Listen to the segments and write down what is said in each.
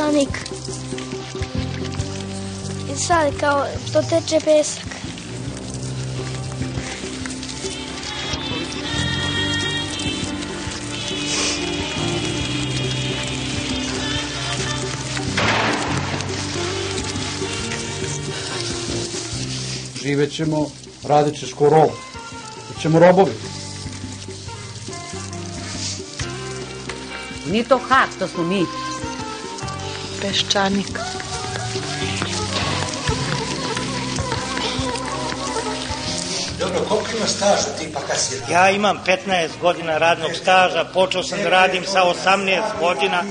peščanik. I sad kao to teče pesak. Živet ćemo, radit ćeš ko rob. Bićemo robovi. Nije to Hag, to smo mi. Peščanik. Dobro, koliko ima staža ti pa kad si... Ja imam 15 godina radnog staža, počeo sam da radim sa 18 godina.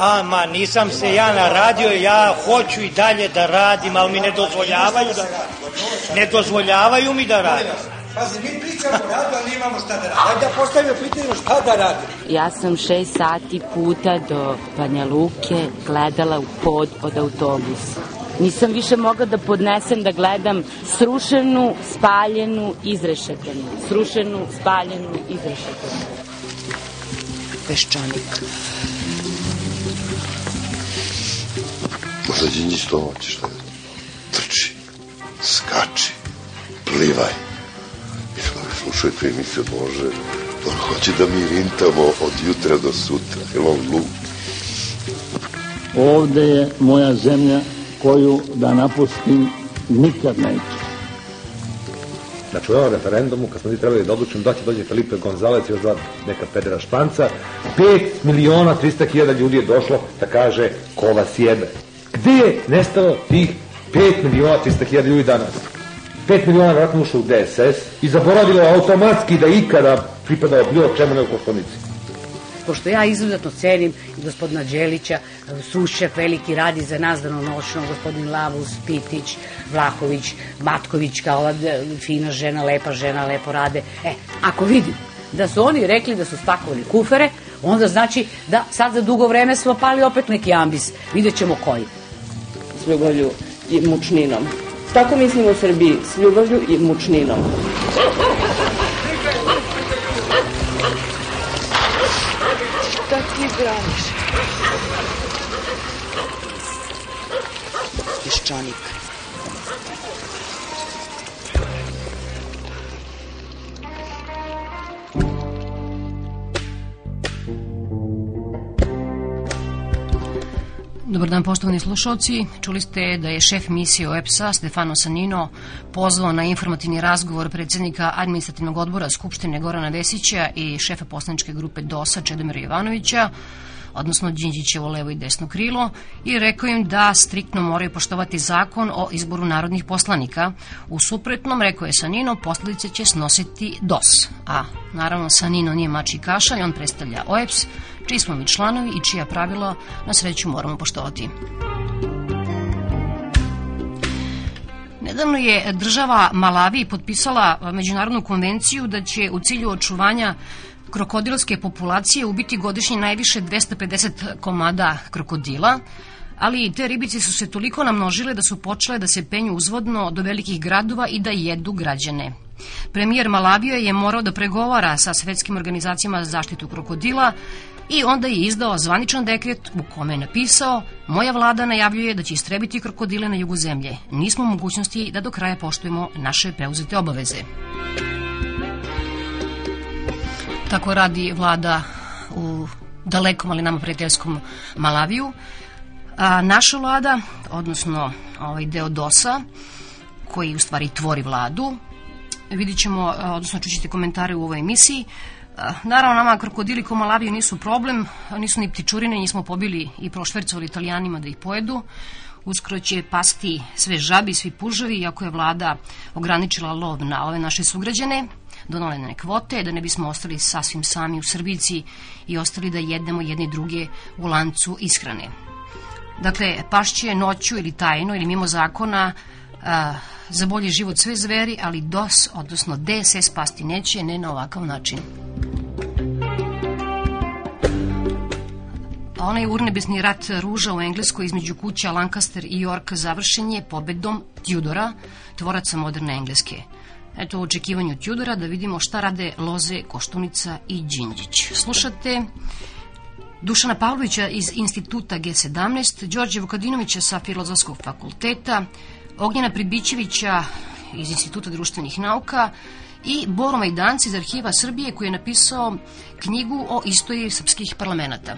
A, ma, nisam se ja naradio, ja hoću i dalje da radim, ali mi ne dozvoljavaju da Ne dozvoljavaju mi da radim. Pazi, mi pričamo o radu, ali imamo šta da radimo. Ajde da postavimo pitanje šta da radimo. Ja sam šest sati puta do Banja Luke gledala u pod od autobusa. Nisam više mogla da podnesem da gledam srušenu, spaljenu, izrešetenu. Srušenu, spaljenu, izrešetenu. Peščanik. Možda Đinđić to hoće šta je. Trči, skači, plivaj. I slušajte emisiju Bože, on hoće da mi rintamo od jutra do sutra, jer on. Ovde je moja zemlja koju da napustim nikad neću. Znači u ovom referendumu, kad smo mi trebali da odlučimo da će dođe Felipe Gonzalez i još dva neka pedera španca, 5 miliona 300 hiljada ljudi je došlo da kaže ko vas jebe. Gde je nestalo tih 5 miliona 300 hiljada ljudi danas? 5 miliona vratno ušlo u DSS i zaboravilo automatski da ikada pripadao bilo čemu nego koštonici pošto ja izuzetno cenim i gospodina Đelića, sušef veliki radi za nas danonoćno, gospodin Lavus, Pitić, Vlahović, Matković, kao ova fina žena, lepa žena, lepo rade. E, ako vidim da su oni rekli da su spakovali kufere, onda znači da sad za dugo vreme smo pali opet neki ambis. Vidjet ćemo koji. S ljubavlju i mučninom. Tako mislimo u Srbiji, s ljubavlju i mučninom. Ti braniš? Peščanik. Dobar dan poštovani slušalci. Čuli ste da je šef misije OEPS-a Stefano Sanino pozvao na informativni razgovor predsednika administrativnog odbora Skupštine Gorana Vesića i šefa poslaničke grupe DOS-a Čedomira Jovanovića odnosno Đinđićevo levo i desno krilo, i rekao im da striktno moraju poštovati zakon o izboru narodnih poslanika. U suprotnom, rekao je Sanino, posledice će snositi DOS. A naravno Sanino nije mači kašalj, on predstavlja OEPS, čiji smo mi članovi i čija pravila na sreću moramo poštovati. Nedavno je država Malavi potpisala međunarodnu konvenciju da će u cilju očuvanja krokodilske populacije ubiti godišnje najviše 250 komada krokodila, ali te ribice su se toliko namnožile da su počele da se penju uzvodno do velikih gradova i da jedu građane. Premijer Malavija je morao da pregovara sa svetskim organizacijama za zaštitu krokodila i onda je izdao zvaničan dekret u kome je napisao Moja vlada najavljuje da će istrebiti krokodile na jugu zemlje. Nismo u mogućnosti da do kraja poštujemo naše preuzete obaveze. Tako radi vlada u dalekom, ali nama prijateljskom Malaviju. A, naša vlada, odnosno ovaj deo DOS-a, koji u stvari tvori vladu, vidit ćemo, odnosno čućete komentare u ovoj emisiji, Naravno, nama krokodili ko Malaviju nisu problem, nisu ni ptičurine, nismo pobili i prošvercovali italijanima da ih pojedu. Uskoro će pasti sve žabi, svi puževi, iako je vlada ograničila lov na ove naše sugrađane donolene kvote, da ne bismo ostali sasvim sami u Srbici i ostali da jedemo jedne druge u lancu ishrane. Dakle, pašće noću ili tajno ili mimo zakona a, za bolji život sve zveri, ali DOS, odnosno DSS pasti neće, ne na ovakav način. Onaj urnebesni rat ruža u Engleskoj između kuća Lancaster i York završen je pobedom Tudora, tvoraca moderne Engleske. Eto u očekivanju Tudora da vidimo šta rade Loze, Koštunica i Đinđić. Slušate Dušana Pavlovića iz instituta G17, Đorđe Vukadinovića sa Filozofskog fakulteta, Ognjena Pribićevića iz instituta društvenih nauka i Boro Majdanci iz Arhiva Srbije koji je napisao knjigu o istoriji srpskih parlamenta.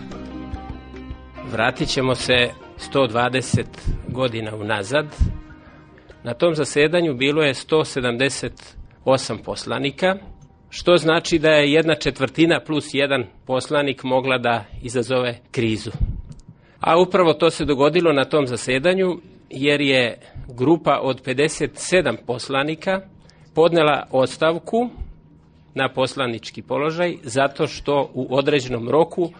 Vratit ćemo se 120 godina unazad. Na tom zasedanju bilo je 178 poslanika, što znači da je jedna četvrtina plus jedan poslanik mogla da izazove krizu. A upravo to se dogodilo na tom zasedanju, jer je grupa od 57 poslanika podnela ostavku na poslanički položaj zato što u određenom roku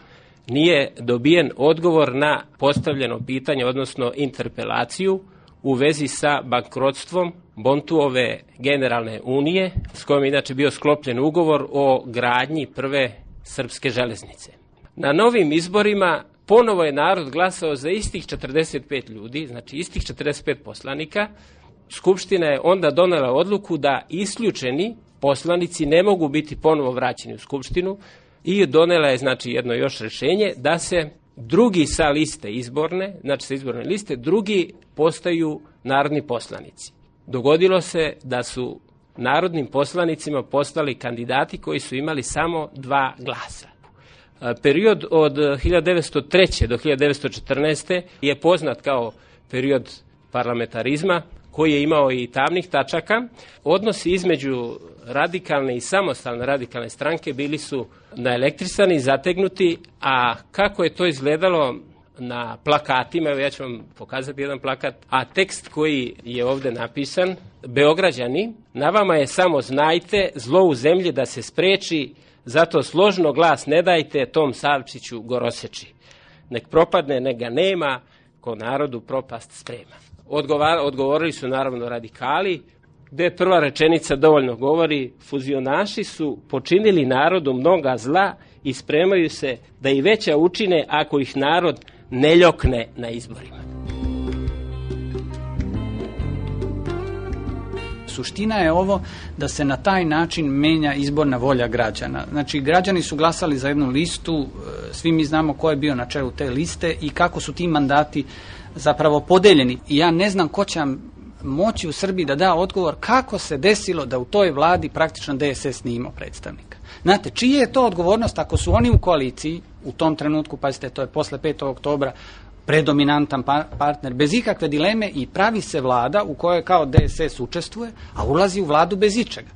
nije dobijen odgovor na postavljeno pitanje, odnosno interpelaciju u vezi sa bankrotstvom Bontuove generalne unije, s kojom je inače bio sklopljen ugovor o gradnji prve srpske železnice. Na novim izborima ponovo je narod glasao za istih 45 ljudi, znači istih 45 poslanika. Skupština je onda donela odluku da isključeni poslanici ne mogu biti ponovo vraćeni u Skupštinu i donela je znači jedno još rešenje da se drugi sa liste izborne, znači sa izborne liste, drugi postaju narodni poslanici. Dogodilo se da su narodnim poslanicima postali kandidati koji su imali samo dva glasa. Period od 1903. do 1914. je poznat kao period parlamentarizma koji je imao i tamnih tačaka. Odnosi između radikalne i samostalne radikalne stranke bili su naelektrisani i zategnuti, a kako je to izgledalo na plakatima, ja ću vam pokazati jedan plakat, a tekst koji je ovde napisan, Beograđani, na vama je samo znajte zlo u zemlji da se spreči, zato složno glas ne dajte tom Savčiću goroseči. Nek propadne, nek ga nema, ko narodu propast sprema. Odgovar, odgovorili su naravno radikali, gde prva rečenica dovoljno govori, fuzionaši su počinili narodu mnoga zla i spremaju se da i veća učine ako ih narod ne ljokne na izborima. Suština je ovo da se na taj način menja izborna volja građana. Znači, građani su glasali za jednu listu, e, svi mi znamo ko je bio na čelu te liste i kako su ti mandati zapravo podeljeni. I ja ne znam ko će moći u Srbiji da da odgovor kako se desilo da u toj vladi praktično DSS nije imao predstavnika. Znate, čija je to odgovornost ako su oni u koaliciji, u tom trenutku, pazite, to je posle 5. oktobra, predominantan pa, partner, bez ikakve dileme i pravi se vlada u kojoj kao DSS učestvuje, a ulazi u vladu bez ičega.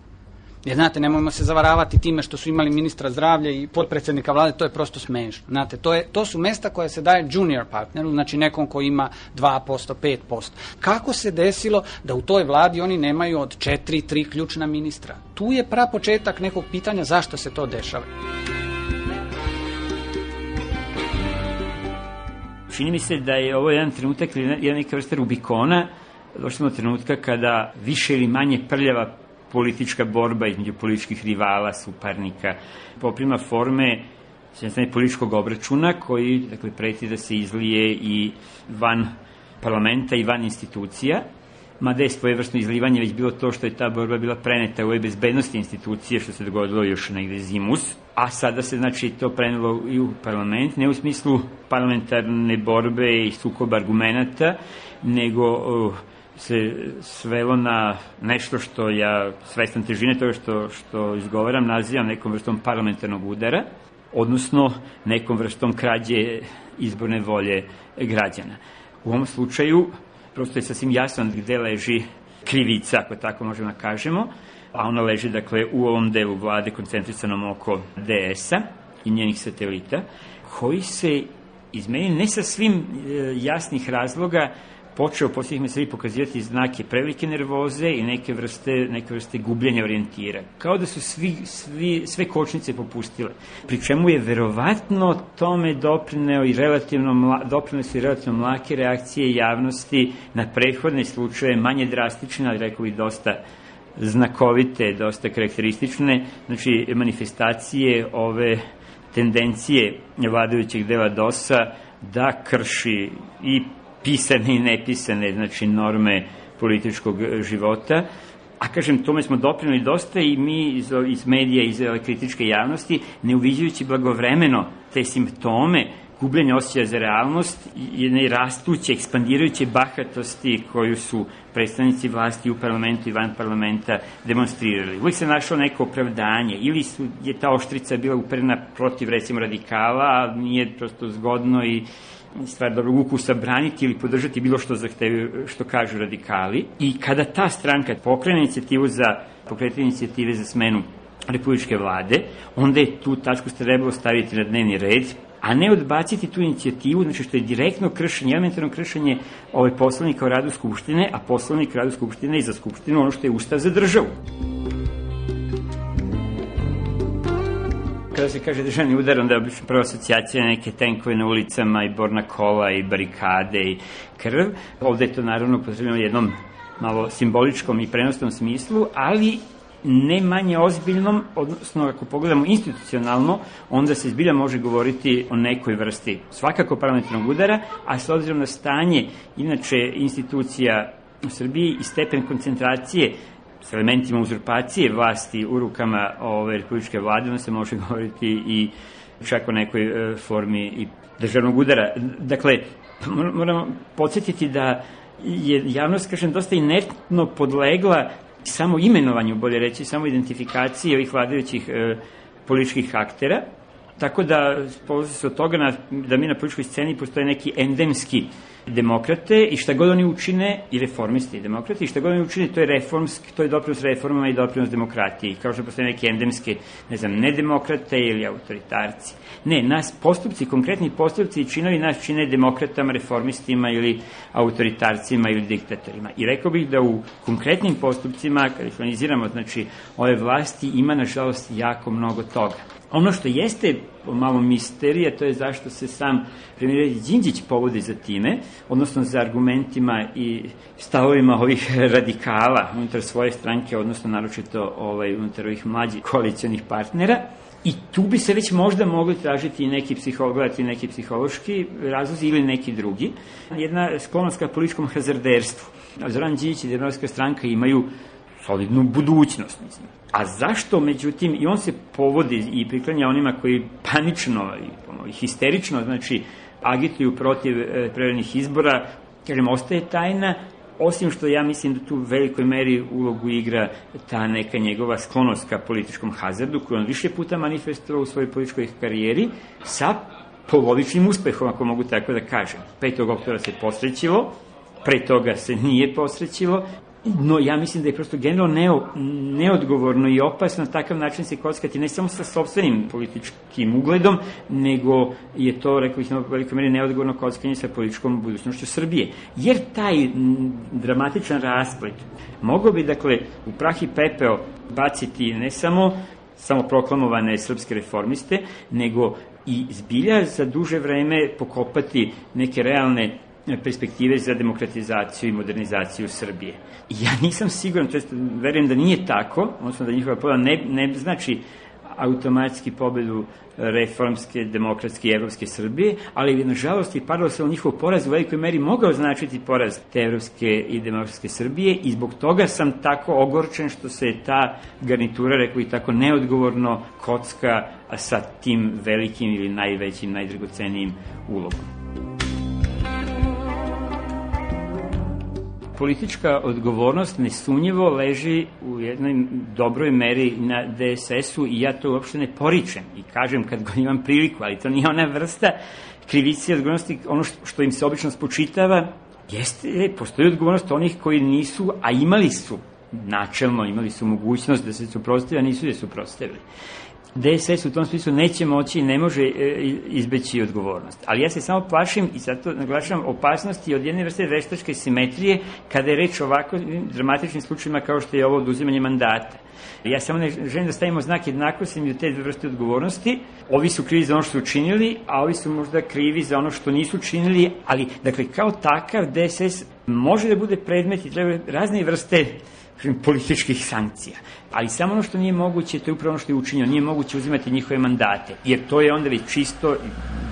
Jer, znate, nemojmo se zavaravati time što su imali ministra zdravlja i potpredsednika vlade, to je prosto smešno. Znate, to, je, to su mesta koje se daje junior partneru, znači nekom ko ima 2%, 5%. Kako se desilo da u toj vladi oni nemaju od 4, 3 ključna ministra? Tu je pra početak nekog pitanja zašto se to dešava. Čini mi se da je ovo jedan trenutak ili jedna neka vrsta Rubikona, došli smo trenutka kada više ili manje prljava politička borba između političkih rivala, suparnika, poprima forme jedne političkog obračuna koji dakle, preti da se izlije i van parlamenta i van institucija, mada je svojevrsno izlivanje već bilo to što je ta borba bila preneta u ove bezbednosti institucije, što se dogodilo još negde zimus, a sada se znači to prenelo i u parlament, ne u smislu parlamentarne borbe i sukoba argumenta, nego uh, se svelo na nešto što ja, svestan težine toga što, što izgovaram, nazivam nekom vrstom parlamentarnog udara, odnosno nekom vrstom krađe izborne volje građana. U ovom slučaju, prosto je sasvim jasno gde leži krivica, ako tako možemo da kažemo, a ona leži, dakle, u ovom delu vlade koncentrisanom oko DS-a i njenih satelita, koji se izmenili ne sa svim e, jasnih razloga počeo posljednjih meseci pokazivati znake prevelike nervoze i neke vrste, neke vrste gubljenja orijentira. Kao da su svi, svi, sve kočnice popustile. Pri čemu je verovatno tome doprineo i relativno mla, doprineo su i relativno mlake reakcije javnosti na prethodne slučaje, manje drastične, ali rekao bih dosta znakovite, dosta karakteristične, znači manifestacije ove tendencije vladajućeg dela DOS-a da krši i pisane i nepisane, znači norme političkog života, A kažem, tome smo doprinuli dosta i mi iz, iz medija, iz ove kritičke javnosti, ne uviđajući blagovremeno te simptome gubljenja osjećaja za realnost jedne rastuće, ekspandirajuće bahatosti koju su predstavnici vlasti u parlamentu i van parlamenta demonstrirali. Uvijek se našlo neko opravdanje, ili su, je ta oštrica bila uperena protiv, recimo, radikala, a nije prosto zgodno i stvar dobrog ukusa braniti ili podržati bilo što zahtevaju, što kažu radikali. I kada ta stranka pokrene inicijativu za pokretanje inicijative za smenu republičke vlade, onda je tu tačku trebalo staviti na dnevni red, a ne odbaciti tu inicijativu, znači što je direktno kršenje, elementarno kršenje ovaj poslovnika o radu Skupštine, a poslovnik radu Skupštine i za Skupštinu ono što je ustav za državu. Kada se kaže državni udar, onda je obično prva asocijacija neke tenkove na ulicama i borna kola i barikade i krv. Ovde je to naravno potrebno jednom malo simboličkom i prenosnom smislu, ali ne manje ozbiljnom, odnosno ako pogledamo institucionalno, onda se zbilja može govoriti o nekoj vrsti svakako parlamentarnog udara, a s obzirom na stanje inače institucija u Srbiji i stepen koncentracije s elementima uzurpacije vlasti u rukama ove republičke vlade, onda se može govoriti i čak o nekoj e, formi i državnog udara. Dakle, moramo podsjetiti da je javnost, kažem, dosta inertno podlegla samo imenovanju, bolje reći, samo identifikaciji ovih vladajućih e, političkih aktera, tako da polazi se od toga na, da mi na političkoj sceni postoje neki endemski demokrate i šta god oni učine, i reformisti i demokrate, i šta god oni učine, to je reformski, to je doprinos reformama i doprinos demokratiji, kao što postoje neke endemske, ne znam, nedemokrate ili autoritarci. Ne, nas postupci, konkretni postupci i činovi nas čine demokratama, reformistima ili autoritarcima ili diktatorima. I rekao bih da u konkretnim postupcima, kada ih analiziramo, znači, ove vlasti ima, nažalost, jako mnogo toga. Ono što jeste malo misterija, to je zašto se sam premijer Đinđić povodi za time, odnosno za argumentima i stavovima ovih radikala unutar svoje stranke, odnosno naročito ovaj, unutar ovih mlađih koalicijonih partnera. I tu bi se već možda mogli tražiti neki psihologati, neki psihološki razlozi ili neki drugi. Jedna sklonost ka političkom hazarderstvu. Zoran Đinđić i Demokratska stranka imaju solidnu budućnost, mislim. A zašto, međutim, i on se povodi i priklanja onima koji panično i histerično, znači, agituju protiv e, preverenih izbora, kažem, ostaje tajna, osim što ja mislim da tu u velikoj meri ulogu igra ta neka njegova sklonost ka političkom hazardu, koju on više puta manifestovao u svojoj političkoj karijeri, sa polovičnim uspehom, ako mogu tako da kažem. 5. oktobra se posrećilo, pre toga se nije posrećilo, No, ja mislim da je prosto generalno neo, neodgovorno i opasno takav način se kockati ne samo sa sobstvenim političkim ugledom, nego je to, rekao bih, na velikoj meri neodgovorno kockanje sa političkom budućnošću Srbije. Jer taj dramatičan rasplet mogao bi, dakle, u prah i pepeo baciti ne samo samo proklamovane srpske reformiste, nego i zbilja za duže vreme pokopati neke realne perspektive za demokratizaciju i modernizaciju Srbije. Ja nisam siguran, to jest verujem da nije tako, odnosno da njihova pobeda ne, ne znači automatski pobedu reformske, demokratske i evropske Srbije, ali je nažalost i paradoksalno njihov poraz u velikoj meri mogao značiti poraz te evropske i demokratske Srbije i zbog toga sam tako ogorčen što se ta garnitura, rekao i tako neodgovorno kocka sa tim velikim ili najvećim, najdragocenijim ulogom. Politička odgovornost nesumnjivo leži u jednoj dobroj meri na DSS-u i ja to uopšte ne poričem i kažem kad god imam priliku, ali to nije ona vrsta krivice i odgovornosti, ono što im se obično spočitava, jeste, postoji odgovornost onih koji nisu, a imali su načelno, imali su mogućnost da se suprostave, a nisu je suprostavili. DSS u tom smislu neće moći i ne može e, izbeći odgovornost. Ali ja se samo plašim i zato naglašavam opasnosti od jedne vrste veštačke simetrije kada je reč o ovako dramatičnim slučajima kao što je ovo oduzimanje mandata. Ja samo ne želim da stavimo znak jednakosti i te dve vrste odgovornosti. Ovi su krivi za ono što su učinili, a ovi su možda krivi za ono što nisu učinili, ali dakle kao takav DSS može da bude predmet i treba razne vrste političkih sankcija. Ali samo ono što nije moguće, to je upravo ono što je učinjeno, nije moguće uzimati njihove mandate, jer to je onda već čisto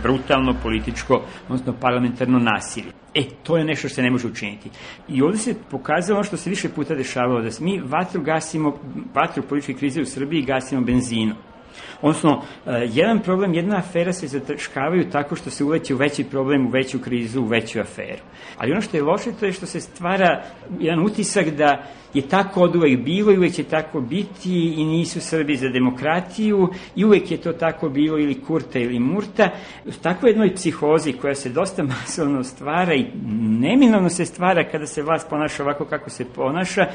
brutalno političko, odnosno parlamentarno nasilje. E, to je nešto što se ne može učiniti. I ovde se pokazalo ono što se više puta dešavalo, da mi vatru gasimo, vatru političke krize u Srbiji gasimo benzinom. Odnosno, e, jedan problem, jedna afera se zatrškavaju tako što se uveće u veći problem, u veću krizu, u veću aferu. Ali ono što je loše to je što se stvara jedan utisak da je tako od uvek bilo i uvek će tako biti i nisu Srbi za demokratiju i uvek je to tako bilo ili Kurta ili Murta. U takvoj jednoj psihozi koja se dosta masovno stvara i neminovno se stvara kada se vlast ponaša ovako kako se ponaša,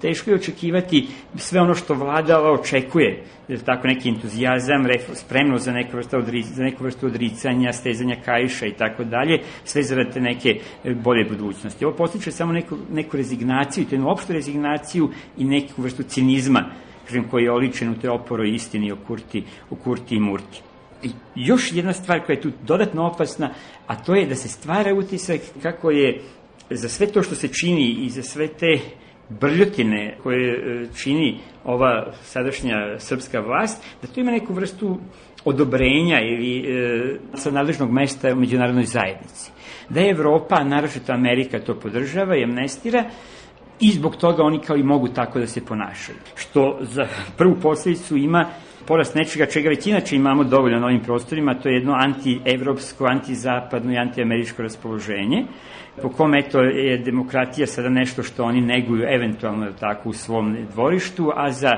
teško je očekivati sve ono što vladala očekuje. Tako neki entuzijazam, spremno za neku vrstu, odri, za neku vrstu odricanja, stezanja kajša i tako dalje, sve zarad neke bolje budućnosti. Ovo postiče samo neku, neku rezignaciju, to je jednu opštu rezignaciju i neku vrstu cinizma, kažem, koji je oličen u te oporoj istini o Kurti, o Kurti i Murti. I još jedna stvar koja je tu dodatno opasna, a to je da se stvara utisak kako je za sve to što se čini i za sve te brljotine koje e, čini ova sadašnja srpska vlast, da to ima neku vrstu odobrenja ili e, sa nadležnog mesta u međunarodnoj zajednici. Da je Evropa, naročito Amerika, to podržava i amnestira, i zbog toga oni kao i mogu tako da se ponašaju. Što za prvu posledicu ima porast nečega čega već inače imamo dovoljno na ovim prostorima, to je jedno antievropsko, antizapadno i antiameričko raspoloženje, po kome eto je demokratija sada nešto što oni neguju eventualno tako u svom dvorištu, a za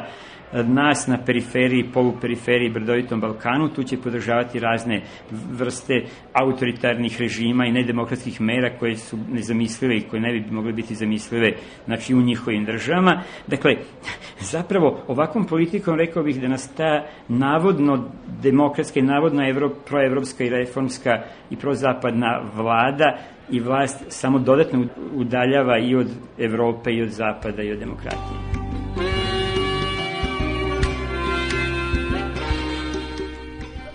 nas na periferiji, poluperiferiji, brdovitom Balkanu, tu će podržavati razne vrste autoritarnih režima i nedemokratskih mera koje su nezamislive i koje ne bi mogle biti zamislive znači, u njihovim državama. Dakle, zapravo ovakvom politikom rekao bih da nas ta navodno demokratska i navodno evro, proevropska i reformska i prozapadna vlada i vlast samo dodatno udaljava i od Evrope i od Zapada i od demokratije.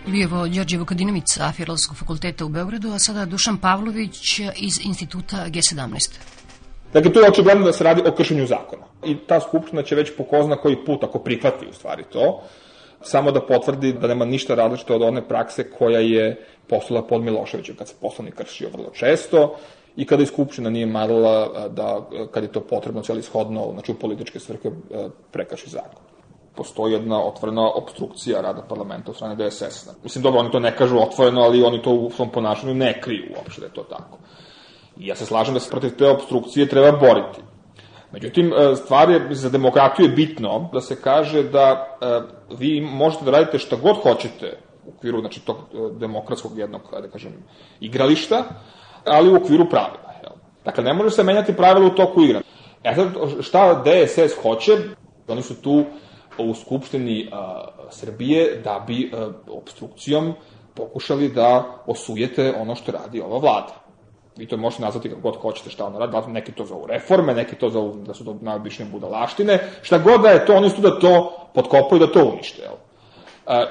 Bio Đorđe Vukadinović sa Filozofskog fakulteta u Beogradu, a sada Dušan Pavlović iz instituta G17. Dakle, tu je očigledno da se radi o kršenju zakona. I ta skupština će već pokozna koji put, ako prihvati u stvari to, samo da potvrdi da nema ništa različito od one prakse koja je poslala pod Miloševićem, kad se poslanik kršio vrlo često i kada je Skupština nije marala da, kad je to potrebno cijeli shodno, znači u političke svrhe, prekrši zakon postoji jedna otvorena obstrukcija rada parlamenta u strane DSS. Mislim, dobro, oni to ne kažu otvoreno, ali oni to u svom ponašanju ne kriju uopšte da je to tako. I ja se slažem da se protiv te obstrukcije treba boriti. Međutim, e, stvar je, za demokratiju je bitno da se kaže da e, vi možete da radite šta god hoćete u okviru znači, tog e, demokratskog jednog, da kažem, igrališta, ali u okviru pravila. Jel? Dakle, ne može se menjati pravila u toku igra. E sad, šta DSS hoće? Oni su tu u Skupštini a, Srbije da bi a, obstrukcijom pokušali da osujete ono što radi ova vlada. Vi to možete nazvati kako god hoćete šta ona radi, da neki to zovu reforme, neki to zovu da su to najobičnije budalaštine, šta god da je to, oni su da to podkopaju, da to unište. Jel?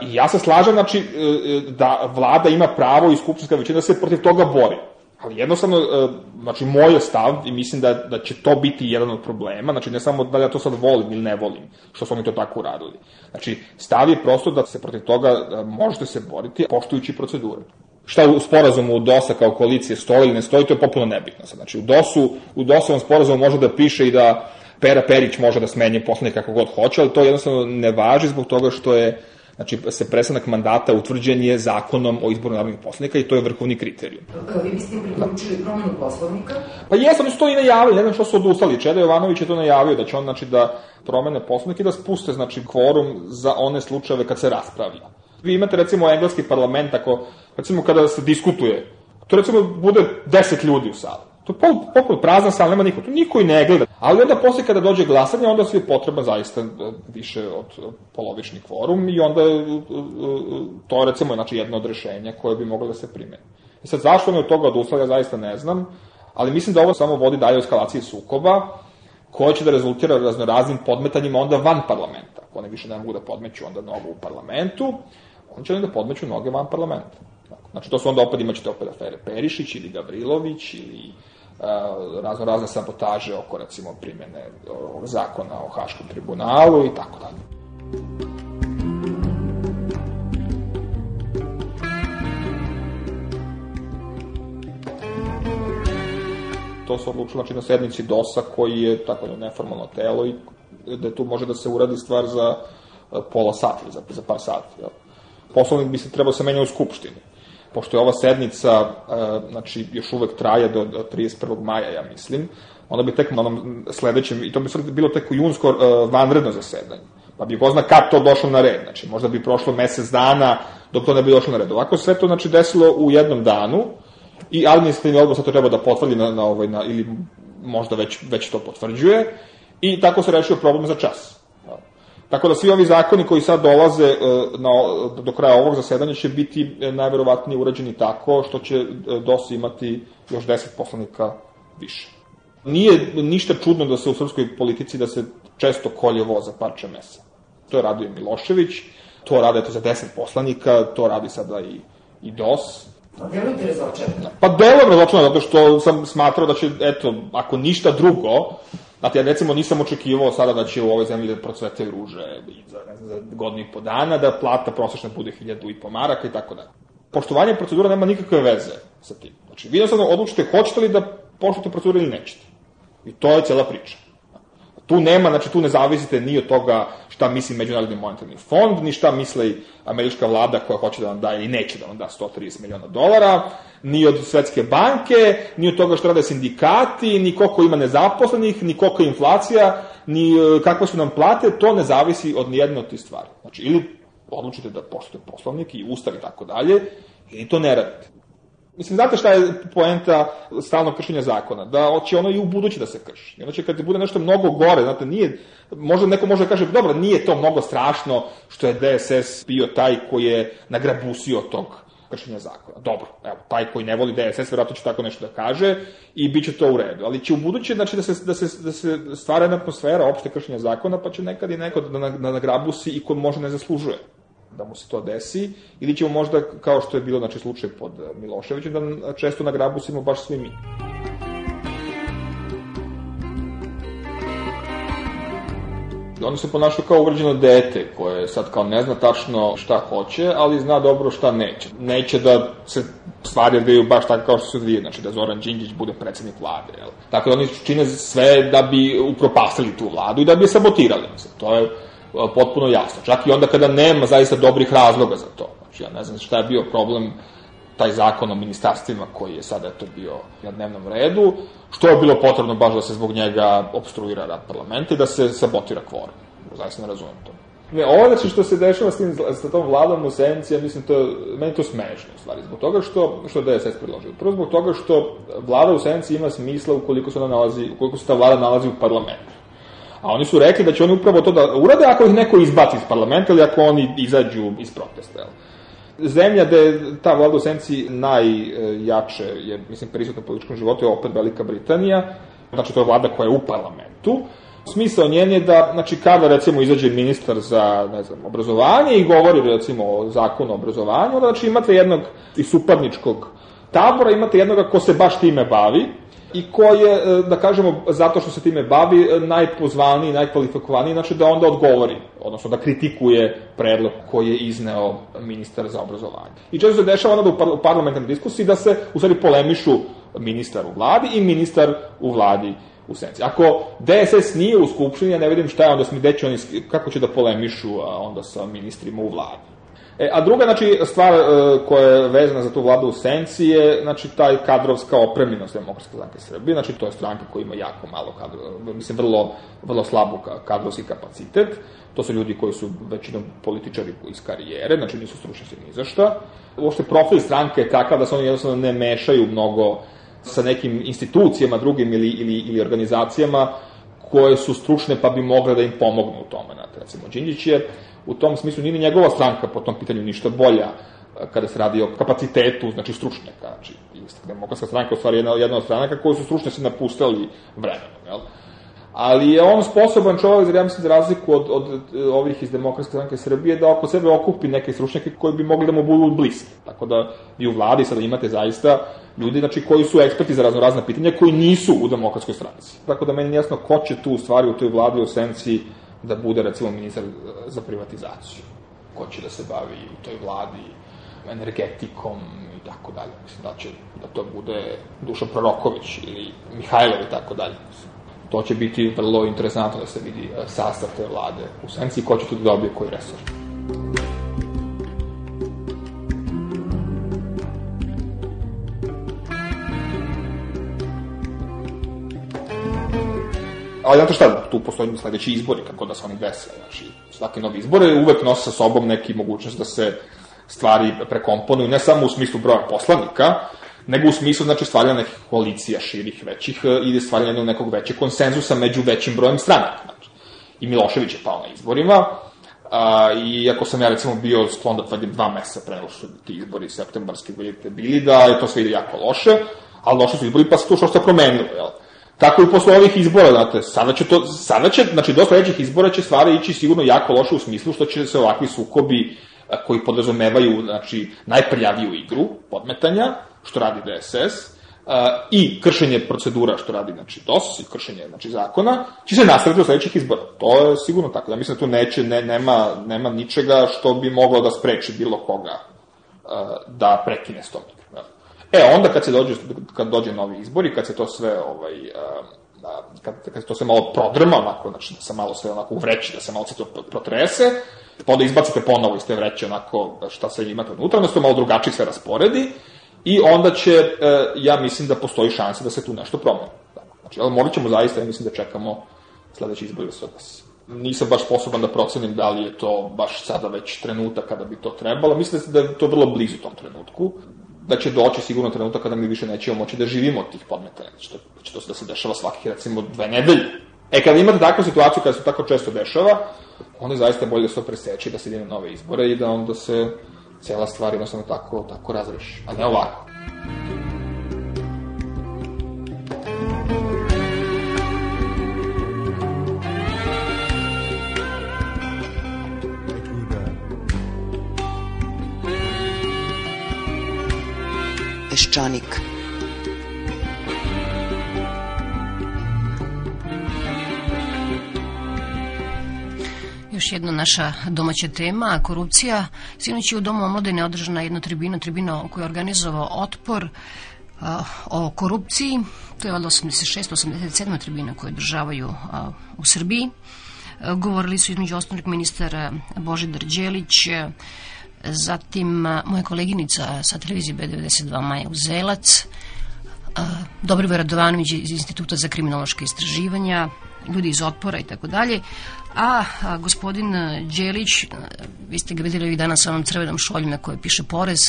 I ja se slažem, znači, e, e, da vlada ima pravo i skupštinska većina da se protiv toga bori. Ali jednostavno, e, znači, moj je stav i mislim da, da će to biti jedan od problema, znači ne samo da ja to sad volim ili ne volim, što su oni to tako uradili. Znači, stav je prosto da se protiv toga e, možete se boriti poštujući procedure. Šta u sporazumu u DOS-a kao koalicije stoji ili ne stoji, to je popuno nebitno. Znači, u DOS-u, u DOS-ovom sporazumu može da piše i da Pera Perić može da smenje poslanika kako god hoće, ali to jednostavno ne važi zbog toga što je Znači, se prestanak mandata utvrđen je zakonom o izboru narodnih poslanika i to je vrhovni kriterijum. Vi biste priključili promenu poslovnika? Pa jesam, oni su to i najavili, ne znam što su odustali. Čeda Jovanović je to najavio da će on, znači, da promene poslovnik i da spuste, znači, kvorum za one slučajeve kad se raspravlja. Vi imate, recimo, engleski parlament, ako, recimo, kada se diskutuje, to, recimo, bude 10 ljudi u sali To je potpuno prazna sala, nema niko. Tu niko i ne gleda. Ali onda posle kada dođe glasanje, onda se je potreba zaista e, više od polovični kvorum i onda e, e, to je recimo znači, jedno od rešenja koje bi moglo da se primeni. I sad zašto oni od toga odustali, ja zaista ne znam, ali mislim da ovo samo vodi dalje u eskalaciji sukoba, koje će da rezultira raznoraznim podmetanjima onda van parlamenta. Ako oni više ne mogu da podmeću onda nogu u parlamentu, oni će da podmeću noge van parlamenta. Znači, to su onda opet, imaćete opet afere Perišić ili Gavrilović ili razno razne sabotaže oko recimo primjene ovog zakona o Haškom tribunalu i tako dalje. To se odlučilo znači, na sednici DOS-a koji je tako neformalno telo i da tu može da se uradi stvar za e, pola sata, za, za par sati. Jel? Poslovnik bi se trebao da se menjati u Skupštini Pošto je ova sednica, e, znači, još uvek traje do, do 31. maja, ja mislim, onda bi tek na onom sledećem, i to bi bilo tek u junsko uh, vanredno zasedanje. Pa bi ko zna kad to došlo na red. Znači, možda bi prošlo mesec dana dok to ne bi došlo na red. Ovako sve to znači, desilo u jednom danu i administrativni odbor sad to treba da potvrdi na, na, ovaj, na, ili možda već, već to potvrđuje i tako se rešio problem za čas. Tako da svi ovi zakoni koji sad dolaze e, na, do kraja ovog zasedanja će biti e, najverovatnije urađeni tako što će DOS imati još 10 poslanika više. Nije ništa čudno da se u srpskoj politici da se često kolje voz za parče mesa. To je radio Milošević, to rade to za 10 poslanika, to radi sada i, i DOS. Pa delujem razočarano, zato što sam smatrao da će, eto, ako ništa drugo, Znate, ja recimo nisam očekivao sada da će u ovoj zemlji da procvete ruže za, ne znam, za godinu i po dana, da plata prosečna bude hiljadu i po maraka i tako da. Poštovanje procedura nema nikakve veze sa tim. Znači, vi jednostavno odlučite hoćete li da poštujete proceduru ili nećete. I to je cela priča. Tu nema, znači tu ne zavisite ni od toga šta misli Međunarodni monetarni fond, ni šta misli američka vlada koja hoće da vam da ili neće da vam da 130 miliona dolara, ni od Svetske banke, ni od toga što rade sindikati, ni koliko ima nezaposlenih, ni koliko je inflacija, ni e, kakve su nam plate, to ne zavisi od nijedne od tih stvari. Znači, ili odlučite da poštujete poslovnik i ustav i tako dalje, ili to ne radite. Mislim, znate šta je poenta stalnog kršenja zakona? Da će ono i u budući da se krši. I onda će kad bude nešto mnogo gore, znate, nije, možda neko može da kaže, dobro, nije to mnogo strašno što je DSS bio taj koji je nagrabusio tog kršenja zakona. Dobro, evo, taj koji ne voli DSS, verovatno će tako nešto da kaže i bit će to u redu. Ali će u buduće, znači, da se, da se, da se stvara jedna atmosfera opšte kršenja zakona, pa će nekad i neko da, da nagrabusi i ko možda ne zaslužuje da mu se to desi, ili ćemo možda, kao što je bilo znači, slučaj pod Miloševićem, da često nagrabusimo baš svi mi. Oni se ponašaju kao uvređeno dete, koje sad kao ne zna tačno šta hoće, ali zna dobro šta neće. Neće da se stvari odvijaju baš tako kao što se odvije, znači da Zoran Đinđić bude predsednik vlade. Jel? Tako da oni čine sve da bi upropastili tu vladu i da bi sabotirali. Mislim, to je potpuno jasno. Čak i onda kada nema zaista dobrih razloga za to. Znači, ja ne znam šta je bio problem taj zakon o ministarstvima koji je sada to bio na dnevnom redu, što je bilo potrebno baš da se zbog njega obstruira rad parlamenta i da se sabotira kvorum. Zaista ne razumem to. Ne, ovo znači što se dešava s, tim, sa tom vladom u senci, ja mislim, to, meni to smešno, u stvari, zbog toga što, što DSS predložio. Prvo zbog toga što vlada u senci ima smisla ukoliko se, ona nalazi, ukoliko se ta vlada nalazi u parlamentu. A oni su rekli da će oni upravo to da urade ako ih neko izbaci iz parlamenta ili ako oni izađu iz protesta. Jel? Zemlja gde ta vlada u senci najjače je, mislim, prisutna u političkom životu je opet Velika Britanija. Znači, to je vlada koja je u parlamentu. Smisao njen je da, znači, kada recimo izađe ministar za, ne znam, obrazovanje i govori recimo o zakonu o obrazovanju, onda znači imate jednog iz supadničkog tabora, imate jednoga ko se baš time bavi, i ko je, e, da kažemo, zato što se time bavi, e, najpozvaniji, najkvalifikovaniji, znači da onda odgovori, odnosno da kritikuje predlog koji je izneo ministar za obrazovanje. I često se dešava onda u parlamentarnoj diskusiji da se u stvari polemišu ministar u vladi i ministar u vladi u senci. Ako DSS nije u Skupštini, ja ne vidim šta je onda smo gde će oni, kako će da polemišu a onda sa ministrima u vladi. E, a druga znači, stvar e, koja je vezana za tu vladu u senci je znači, taj kadrovska opremljenost Demokratske stranke Srbije. Znači, to je stranka koja ima jako malo kadrova, mislim, vrlo, vrlo slabu kadrovski kapacitet. To su ljudi koji su većinom političari iz karijere, znači nisu stručnjaci ni za šta. Uopšte profil stranke je takav da se oni jednostavno ne mešaju mnogo sa nekim institucijama drugim ili, ili, ili organizacijama koje su stručne pa bi mogle da im pomognu u tome. Znate, recimo, Đinđić je u tom smislu nije ni njegova stranka po tom pitanju ništa bolja kada se radi o kapacitetu, znači stručnjaka, znači demokratska stranka u stvari jedna, jedna od stranaka koji su stručnjaci napustali vremenom, jel? Ali je on sposoban čovjek, ja mislim, za razliku od, od, od ovih iz demokratske stranke Srbije, da oko sebe okupi neke stručnjake koji bi mogli da mu budu bliski. Tako da i u vladi sada imate zaista ljudi znači, koji su eksperti za razno razna pitanja, koji nisu u demokratskoj stranci. Tako da meni jasno ko će tu u stvari u toj vladi u senci da bude recimo ministar za privatizaciju. Ko će da se bavi u toj vladi energetikom i tako dalje. Mislim da će da to bude Dušan Proroković ili Mihajlov i tako dalje. To će biti vrlo interesantno da se vidi e, sastav te vlade u senci ko će tu da dobije koji resor. Ali znate šta, tu postoji sledeći izbori, kako da se oni dese. Znači, svaki novi izbor je uvek nosi sa sobom neki mogućnost da se stvari prekomponuju, ne samo u smislu broja poslanika, nego u smislu znači stvaranja nekih koalicija širih, većih e, i stvaranja nekog većeg konsenzusa među većim brojem stranaka. Znači. I Milošević je pao na izborima, a, i ako sam ja recimo bio sklon da tvrdim dva meseca pre nego ti izbori septembarski bili, da je to sve ide jako loše, ali loše su izbori pa se to što se promenilo, jel? Tako i posle ovih izbora, znate, sada će to, sada će, znači do sledećih izbora će stvari ići sigurno jako loše u smislu što će se ovakvi sukobi koji podrazumevaju, znači, najprljaviju igru podmetanja, što radi DSS, i kršenje procedura što radi znači DOS i kršenje znači zakona će se nastaviti do sledećih izbora. To je sigurno tako. Ja mislim da tu neće ne, nema nema ničega što bi moglo da spreči bilo koga da prekine s tom E, onda kad se dođe, kad dođe novi izbori, kad se to sve, ovaj, kad, kad se to sve malo prodrma, onako, znači da se malo sve onako uvreći, da se malo se to protrese, pa onda izbacite ponovo iz te vreće onako šta se imate unutra, onda se to malo drugačije sve rasporedi i onda će, e, ja mislim da postoji šansa da se tu nešto promeni. Znači, ali morat ćemo zaista, ja mislim da čekamo sledeći izbor se odnesi. Nisam baš sposoban da procenim da li je to baš sada već trenutak kada bi to trebalo. Mislim da je to vrlo blizu tom trenutku da će doći sigurno trenutak kada mi više nećemo moći da živimo od tih podmetanja, što će to da se dešava svakih recimo dve nedelje. E, kada imate takvu situaciju kada se tako često dešava, onda je zaista bolje da se to preseče, da se ide na nove izbore i da onda se cela stvar jednostavno tako, tako razreši, a ne ovako. Peščanik. Još jedna naša domaća tema, korupcija. Sinoć je u Domu omladine održana jedna tribina, tribina koju je organizovao otpor a, o korupciji. To je od 86. 87. tribina koje održavaju a, u Srbiji. A, govorili su između osnovnih ministar Božidar Đelić, zatim moja koleginica sa televizije B92 Maja Uzelac, Dobrivoje Radovanović iz Instituta za kriminološke istraživanja, ljudi iz otpora i tako dalje. A, gospodin Đelić, vi ste ga videli ovih dana sa onom crvenom šolju na kojoj piše porez,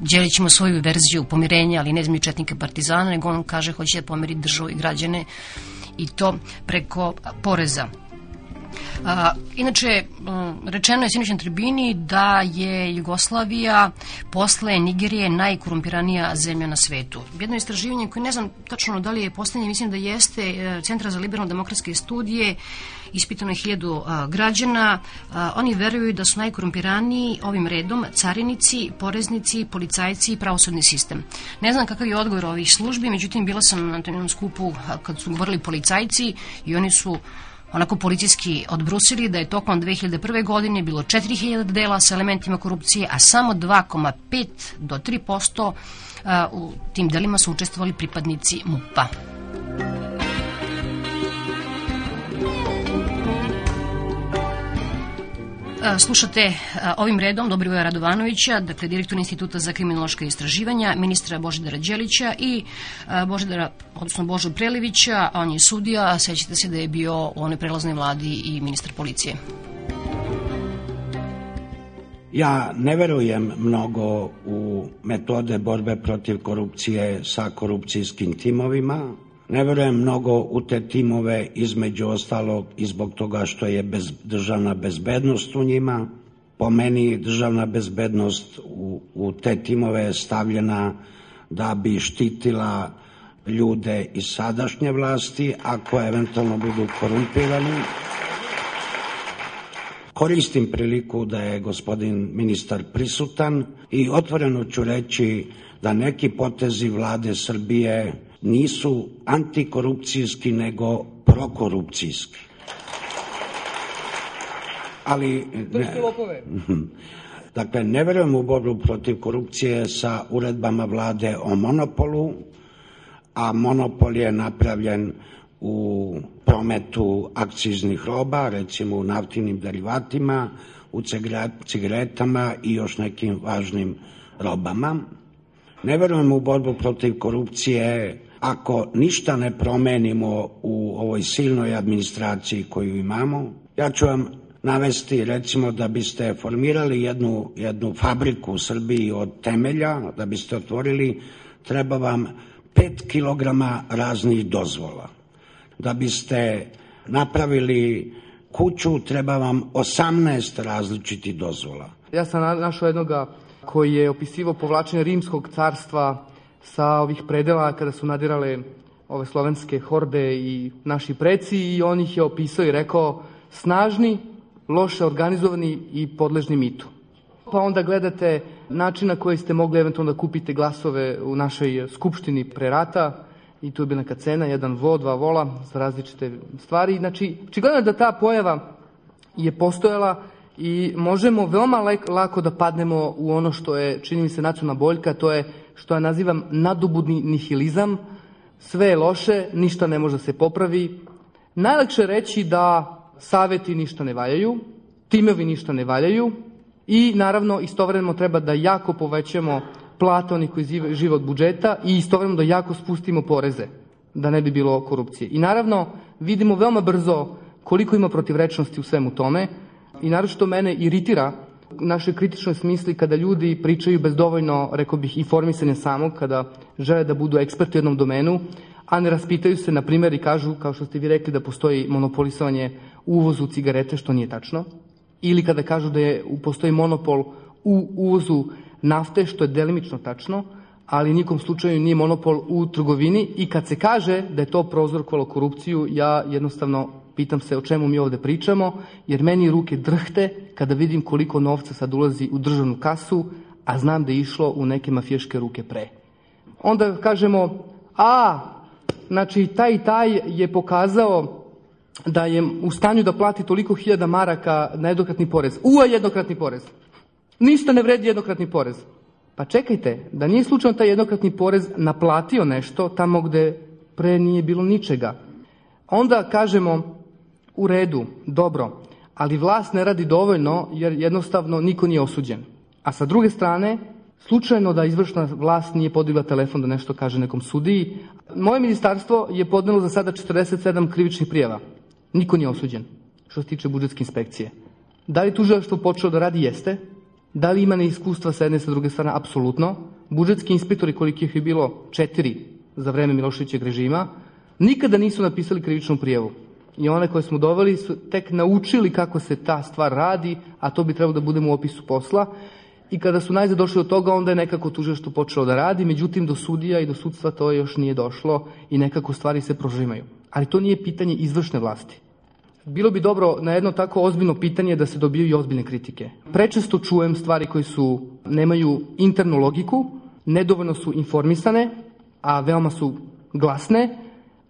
Đelić ima svoju verziju pomirenja, ali ne između četnika partizana, nego on kaže hoće da pomeri državu i građane i to preko poreza. A, inače, rečeno je sinoćnoj tribini da je Jugoslavija posle Nigerije najkorumpiranija zemlja na svetu. Jedno istraživanje koje ne znam tačno da li je poslednje, mislim da jeste e, Centra za liberalno-demokratske studije, ispitano je hiljadu građana. A, oni veruju da su najkorumpiraniji ovim redom carinici, poreznici, policajci i pravosudni sistem. Ne znam kakav je odgovor ovih službi, međutim bila sam na tom skupu kad su govorili policajci i oni su onako policijski odbrusili da je tokom 2001. godine bilo 4000 dela sa elementima korupcije, a samo 2,5 do 3% u tim delima su učestvovali pripadnici MUPA. Slušate ovim redom Dobrivoja Radovanovića, dakle direktor Instituta za kriminološke istraživanja, ministra Božidara Đelića i Božidara, odnosno Božu Prelivića, on je sudija, a sećate se da je bio u onoj prelaznoj vladi i ministar policije. Ja ne verujem mnogo u metode borbe protiv korupcije sa korupcijskim timovima, Ne verujem mnogo u te timove između ostalog i zbog toga što je bez, državna bezbednost u njima. Po meni državna bezbednost u, u te timove je stavljena da bi štitila ljude iz sadašnje vlasti ako eventualno budu korumpirani. Koristim priliku da je gospodin ministar prisutan i otvoreno ću reći da neki potezi vlade Srbije nisu antikorupcijski, nego prokorupcijski. Ali... Ne, Dakle, ne verujem u borbu protiv korupcije sa uredbama vlade o monopolu, a monopol je napravljen u prometu akciznih roba, recimo u naftinim derivatima, u cigaretama i još nekim važnim robama. Ne verujem u borbu protiv korupcije ako ništa ne promenimo u ovoj silnoj administraciji koju imamo. Ja ću vam navesti recimo da biste formirali jednu, jednu fabriku u Srbiji od temelja, da biste otvorili, treba vam 5 kilograma raznih dozvola. Da biste napravili kuću, treba vam 18 različitih dozvola. Ja sam našao jednoga koji je opisivao povlačenje rimskog carstva sa ovih predela kada su nadirale ove slovenske horde i naši preci i on ih je opisao i rekao snažni, loše organizovani i podležni mitu. Pa onda gledate način na koji ste mogli eventualno da kupite glasove u našoj skupštini pre rata i tu je bila neka cena, jedan vo, dva vola za različite stvari. Znači, očigledno da ta pojava je postojala i možemo veoma lako da padnemo u ono što je, čini mi se, nacionalna boljka, to je što ja nazivam nadobudni nihilizam, sve je loše, ništa ne može da se popravi. Najlakše reći da saveti ništa ne valjaju, timovi ništa ne valjaju i naravno istovremeno treba da jako povećamo plate onih koji žive od budžeta i istovremeno da jako spustimo poreze, da ne bi bilo korupcije. I naravno vidimo veoma brzo koliko ima protivrečnosti u svemu tome i naravno mene iritira našoj kritičnoj smisli kada ljudi pričaju bez dovoljno, rekao bih, informisanja samog, kada žele da budu eksperti u jednom domenu, a ne raspitaju se, na primjer, i kažu, kao što ste vi rekli, da postoji monopolisovanje uvozu cigarete, što nije tačno, ili kada kažu da je, postoji monopol u uvozu nafte, što je delimično tačno, ali nikom slučaju nije monopol u trgovini i kad se kaže da je to prozorkovalo korupciju, ja jednostavno pitam se o čemu mi ovde pričamo, jer meni ruke drhte kada vidim koliko novca sad ulazi u državnu kasu, a znam da je išlo u neke mafijaške ruke pre. Onda kažemo, a, znači taj i taj je pokazao da je u stanju da plati toliko hiljada maraka na jednokratni porez. Ua jednokratni porez. Ništa ne vredi jednokratni porez. Pa čekajte, da nije slučajno taj jednokratni porez naplatio nešto tamo gde pre nije bilo ničega. Onda kažemo, u redu, dobro, ali vlast ne radi dovoljno jer jednostavno niko nije osuđen. A sa druge strane, slučajno da izvršna vlast nije podigla telefon da nešto kaže nekom sudiji. Moje ministarstvo je podnelo za sada 47 krivičnih prijava. Niko nije osuđen što se tiče budžetske inspekcije. Da li tužilaštvo počelo da radi? Jeste. Da li ima neiskustva sa jedne sa druge strane? Apsolutno. Budžetski inspektori, koliko ih je bilo četiri za vreme Miloševićeg režima, nikada nisu napisali krivičnu prijavu. I one koje smo doveli su tek naučili kako se ta stvar radi, a to bi trebalo da budemo u opisu posla. I kada su najzad došli od toga, onda je nekako tužilaštvo počelo da radi, međutim do sudija i do sudstva to još nije došlo i nekako stvari se prožimaju. Ali to nije pitanje izvršne vlasti. Bilo bi dobro na jedno tako ozbiljno pitanje da se dobiju i ozbiljne kritike. Prečesto čujem stvari koje su, nemaju internu logiku, nedovoljno su informisane, a veoma su glasne.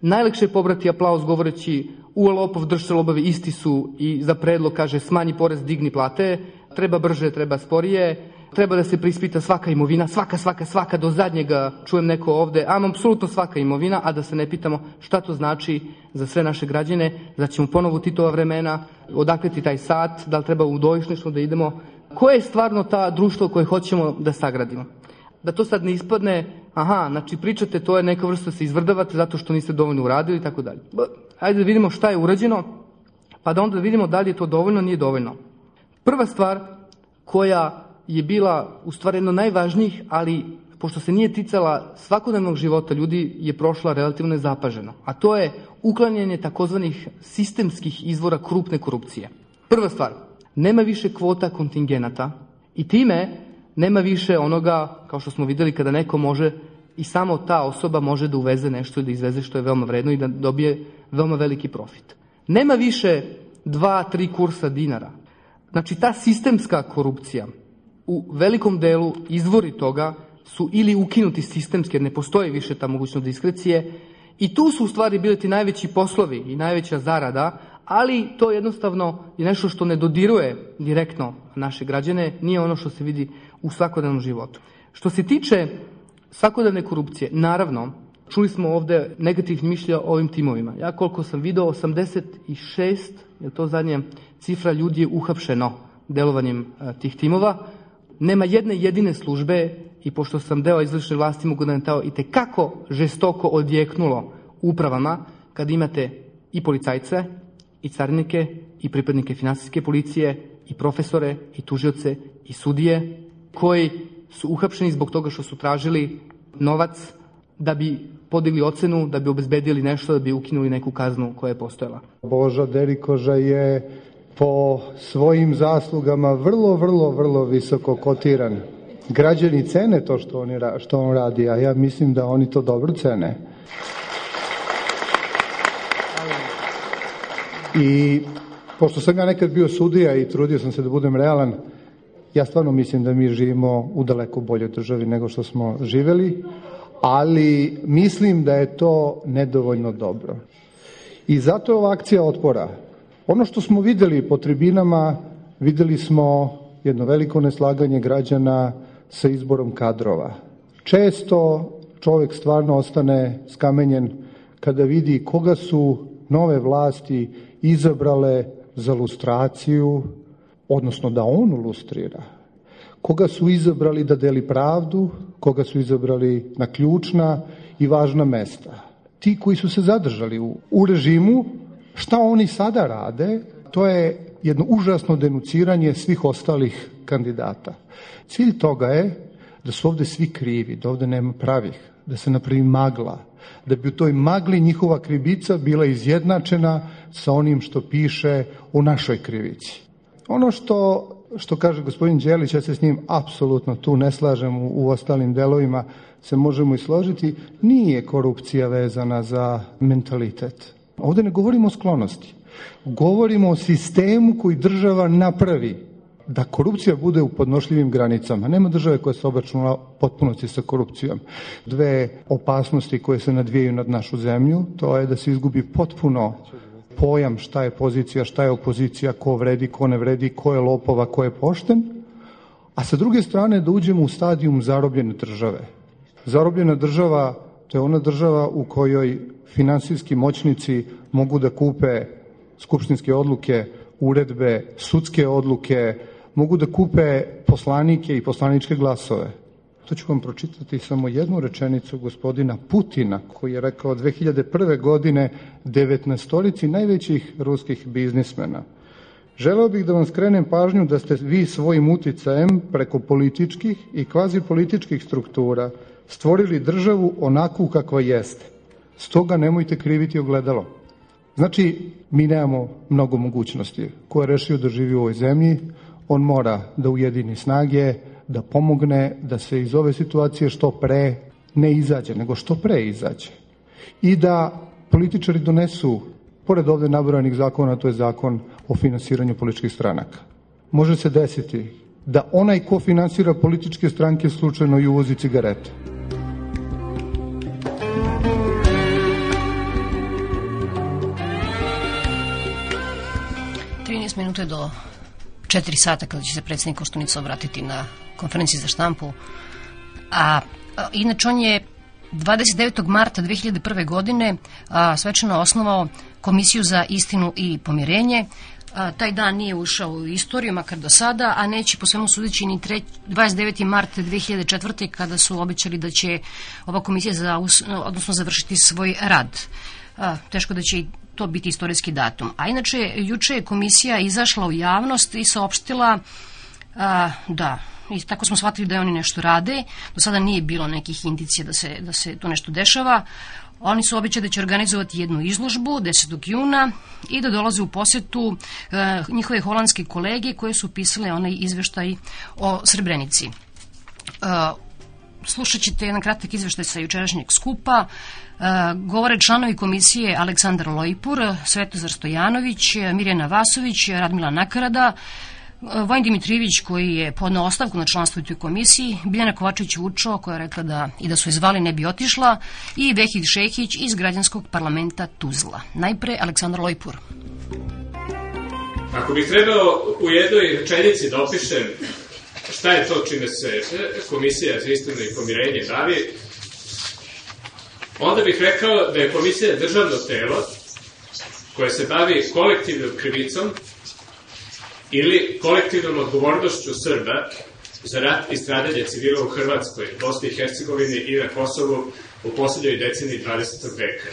Najlekše je pobrati aplauz govoreći u lopov drže lobovi isti su i za predlog kaže smanji porez, digni plate, treba brže, treba sporije, treba da se prispita svaka imovina, svaka, svaka, svaka, do zadnjega čujem neko ovde, a apsolutno svaka imovina, a da se ne pitamo šta to znači za sve naše građane, da ćemo ponovo Titova vremena, odakle ti taj sat, da li treba u dojišništvo da idemo, koje je stvarno ta društvo koje hoćemo da sagradimo. Da to sad ne ispadne, aha, znači pričate, to je neka vrsta da se izvrdavate zato što niste dovoljno uradili i tako dalje. Hajde da vidimo šta je urađeno, pa da onda da vidimo da li je to dovoljno, nije dovoljno. Prva stvar koja je bila u stvari jedno najvažnijih, ali pošto se nije ticala svakodnevnog života ljudi, je prošla relativno nezapaženo. A to je uklanjanje takozvanih sistemskih izvora krupne korupcije. Prva stvar, nema više kvota kontingenata i time nema više onoga, kao što smo videli, kada neko može i samo ta osoba može da uveze nešto da izveze što je veoma vredno i da dobije veoma veliki profit. Nema više dva, tri kursa dinara. Znači, ta sistemska korupcija u velikom delu izvori toga su ili ukinuti sistemski, jer ne postoji više ta mogućnost diskrecije, i tu su u stvari bili ti najveći poslovi i najveća zarada, ali to jednostavno je nešto što ne dodiruje direktno naše građane, nije ono što se vidi u svakodnevnom životu. Što se tiče svakodnevne korupcije, naravno, čuli smo ovde negativnih mišlja o ovim timovima. Ja koliko sam video, 86, je to zadnja cifra ljudi je uhapšeno delovanjem a, tih timova. Nema jedne jedine službe i pošto sam deo izvršne vlasti mogu da nam to i tekako žestoko odjeknulo upravama kad imate i policajce, i carinike, i pripadnike finansijske policije, i profesore, i tužioce, i sudije, koji su uhapšeni zbog toga što su tražili novac da bi podigli ocenu, da bi obezbedili nešto, da bi ukinuli neku kaznu koja je postojala. Boža Derikoža je po svojim zaslugama vrlo, vrlo, vrlo visoko kotiran. Građani cene to što, oni, što on radi, a ja mislim da oni to dobro cene. I pošto sam ja nekad bio sudija i trudio sam se da budem realan, ja stvarno mislim da mi živimo u daleko boljoj državi nego što smo živeli, ali mislim da je to nedovoljno dobro. I zato je ova akcija otpora. Ono što smo videli po tribinama, videli smo jedno veliko neslaganje građana sa izborom kadrova. Često čovek stvarno ostane skamenjen kada vidi koga su nove vlasti izabrale za lustraciju, odnosno da on lustrira. Koga su izabrali da deli pravdu, koga su izabrali na ključna i važna mesta. Ti koji su se zadržali u, u režimu, šta oni sada rade, to je jedno užasno denuciranje svih ostalih kandidata. Cilj toga je da su ovde svi krivi, da ovde nema pravih, da se napravi magla, da bi u toj magli njihova krivica bila izjednačena sa onim što piše u našoj krivici. Ono što, što kaže gospodin Đelić, ja se s njim apsolutno tu ne slažem u, u ostalim delovima, se možemo i složiti, nije korupcija vezana za mentalitet. Ovde ne govorimo o sklonosti. Govorimo o sistemu koji država napravi da korupcija bude u podnošljivim granicama. Nema države koja se obračunala potpunosti sa korupcijom. Dve opasnosti koje se nadvijaju nad našu zemlju, to je da se izgubi potpuno pojam šta je pozicija, šta je opozicija, ko vredi, ko ne vredi, ko je lopova, ko je pošten, a sa druge strane da uđemo u stadijum zarobljene države. Zarobljena država to je ona država u kojoj finansijski moćnici mogu da kupe skupštinske odluke, uredbe, sudske odluke, mogu da kupe poslanike i poslaničke glasove. To ću vam pročitati samo jednu rečenicu gospodina Putina, koji je rekao 2001. godine 19 najvećih ruskih biznismena. Želeo bih da vam skrenem pažnju da ste vi svojim uticajem preko političkih i kvazi političkih struktura stvorili državu onakvu kakva jeste. Stoga nemojte kriviti ogledalo. Znači, mi nemamo mnogo mogućnosti. Ko je rešio da živi u ovoj zemlji, on mora da ujedini snage, da pomogne da se iz ove situacije što pre ne izađe, nego što pre izađe. I da političari donesu, pored ovde nabrojanih zakona, to je zakon o finansiranju političkih stranaka. Može se desiti da onaj ko finansira političke stranke slučajno i uvozi cigarete. 13 minuta do 4 sata kada će se predsednik Koštunica obratiti na konferenciji za štampu. A, a inače on je 29. marta 2001. godine a, svečano osnovao Komisiju za istinu i pomirenje. A, taj dan nije ušao u istoriju, makar do sada, a neće po svemu sudeći ni 29. mart 2004. kada su obećali da će ova komisija za, odnosno završiti svoj rad. A, teško da će i to biti istorijski datum. A inače, juče je komisija izašla u javnost i saopštila a, da, i tako smo shvatili da oni nešto rade. Do sada nije bilo nekih indicija da se, da se to nešto dešava. Oni su običali da će organizovati jednu izložbu 10. juna i da dolaze u posetu e, njihove holandske kolege koje su pisale onaj izveštaj o Srebrenici. E, slušat ćete jedan kratak izveštaj sa jučerašnjeg skupa. E, govore članovi komisije Aleksandar Lojpur, Svetozar Stojanović, Mirjana Vasović, Radmila Nakarada, e, Vojn Dimitrijević koji je podnao ostavku na članstvo u toj komisiji, Biljana Kovačević Vučo koja je rekla da i da su je zvali ne bi otišla i Vehid Šehić iz građanskog parlamenta Tuzla. Najpre Aleksandar Lojpur. Ako bih trebao u jednoj rečenici da opišem šta je to čime se Komisija za istinu i pomirenje bavi, onda bih rekao da je Komisija državno telo koje se bavi kolektivnom krivicom ili kolektivnom odgovornošću Srba za rat i stradanje civila u Hrvatskoj, Bosni i Hercegovini i na Kosovu u poslednjoj deceniji 20. veka.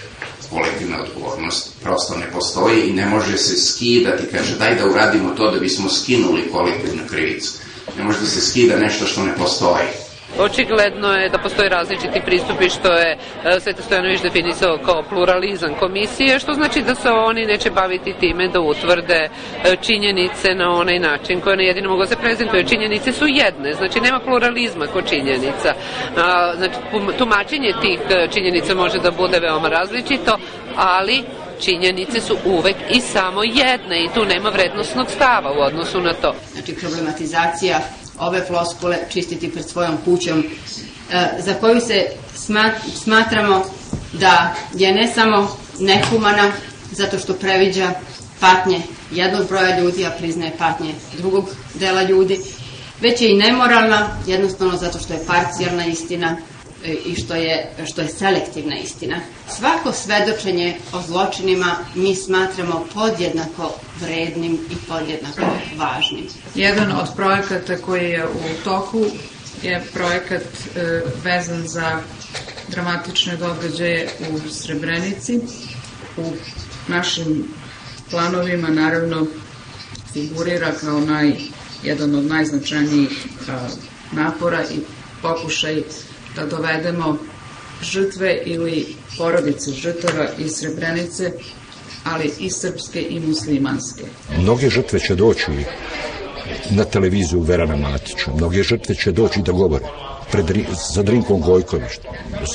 Kolektivna odgovornost prosto ne postoji i ne može se skidati, kaže daj da uradimo to da bismo skinuli kolektivnu krivicu. Ne može da se skida nešto što ne postoji. Očigledno je da postoje različiti pristupi što je e, Sveta Stojanović definisao kao pluralizam komisije, što znači da se oni neće baviti time da utvrde e, činjenice na onaj način koje na jedino mogu da se prezentuje. Činjenice su jedne, znači nema pluralizma kod činjenica. Znači, tumačenje tih e, činjenica može da bude veoma različito, ali činjenice su uvek i samo jedne i tu nema vrednostnog stava u odnosu na to. Znači problematizacija ove floskule čistiti pred svojom kućom, e, za koju se smatramo da je ne samo nehumana, zato što previđa patnje jednog broja ljudi, a priznaje patnje drugog dela ljudi, već je i nemoralna, jednostavno zato što je parcijalna istina i što je, što je selektivna istina. Svako svedočenje o zločinima mi smatramo podjednako vrednim i podjednako važnim. Jedan od projekata koji je u toku je projekat e, vezan za dramatične događaje u Srebrenici. U našim planovima naravno figurira kao naj, jedan od najznačajnijih a, napora i pokušaj da dovedemo žrtve ili porodice žrtava iz Srebrenice ali i srpske i muslimanske. Mnoge žrtve će doći na televiziju Verana Matića, mnoge žrtve će doći da govore pred, sa Drinkom Gojković,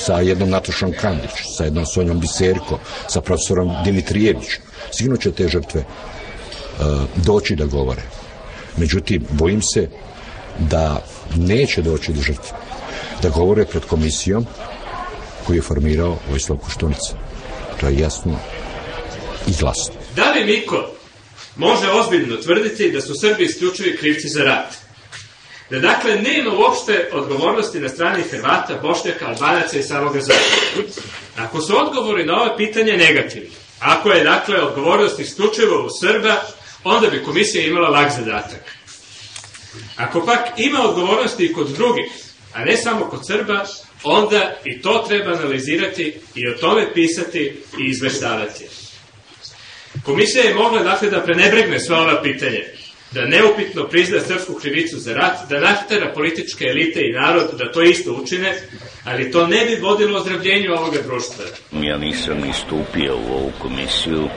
sa jednom Natašom Kandić, sa jednom Sonjom Biserko, sa profesorom Dimitrijević. Sigurno će te žrtve uh, doći da govore. Međutim, bojim se da neće doći do žrtve, da govore pred komisijom koju je formirao Vojislav Koštunica. To je jasno i glasno. Da li Miko može ozbiljno tvrditi da su Srbi isključivi krivci za rat? Da dakle nema uopšte odgovornosti na strani Hrvata, Bošnjaka, Albanaca i samog Zapada. Ako su odgovori na ove pitanje negativni, ako je dakle odgovornost isključivo u Srba, onda bi komisija imala lak zadatak. Ako pak ima odgovornosti i kod drugih, a ne samo kod Srba, onda i to treba analizirati i o tome pisati i izveštavati. Komisija je mogla dakle da prenebregne sva ova pitanja, da neupitno prizna srpsku krivicu za rat, da naštera političke elite i narod da to isto učine, ali to ne bi vodilo ozdravljenju ovoga društva. Ja nisam ni stupio u ovu komisiju,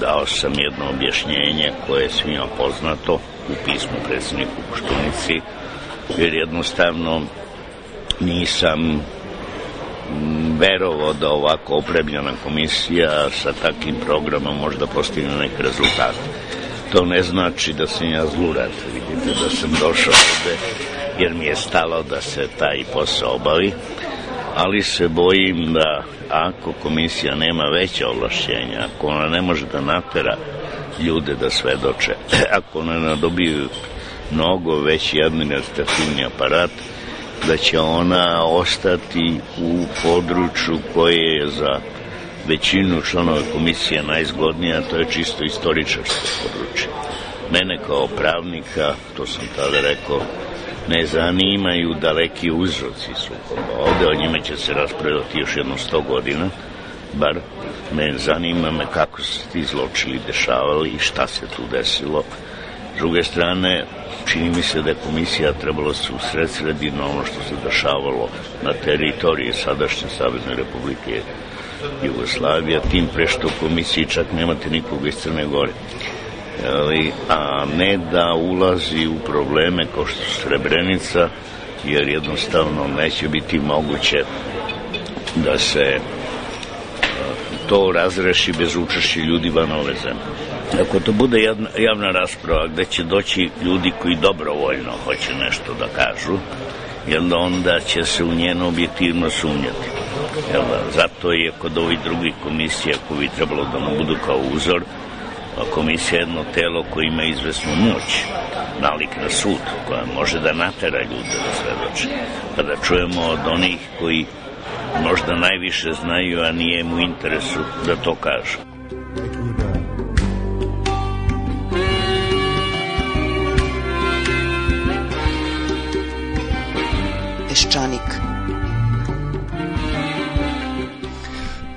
dao sam jedno objašnjenje koje je svima poznato u pismu predsjedniku Koštunici, jer jednostavno nisam verovo da ovako opremljena komisija sa takim programom možda postigne neke rezultate. To ne znači da sam ja zlurad. Vidite da sam došao ovde jer mi je stalo da se taj posao obavi, ali se bojim da ako komisija nema veća ovlašćenja, ako ona ne može da natera ljude da svedoče, ako ona ne dobiju mnogo veći administrativni aparat, da će ona ostati u području koje je za većinu članova komisije najzgodnija, to je čisto istoričarsko područje. Mene kao pravnika, to sam tada rekao, ne zanimaju daleki uzroci sukoba. Ovde o njima će se raspravljati još jedno sto godina, bar me zanima me kako se ti zločili dešavali i šta se tu desilo. Druge strane, čini mi se da je komisija trebala se usredsredi na ono što se dešavalo na teritoriji sadašnje Savezne republike Jugoslavija, tim pre što u komisiji čak nemate nikoga iz Crne Gore. Ali, a ne da ulazi u probleme kao što su Srebrenica, jer jednostavno neće biti moguće da se to razreši bez učešća ljudi van ove zemlje. Ako to bude javna, rasprava gde će doći ljudi koji dobrovoljno hoće nešto da kažu, jel da onda će se u njeno objektivno sumnjati. Jel da, zato je kod ovih drugih komisija koji bi trebalo da nam budu kao uzor, A komisija je jedno telo koje ima izvesnu moć, nalik na sud, koja može da natera ljude da svedoče. Pa da čujemo od onih koji možda najviše znaju, a nije mu interesu da to kažu.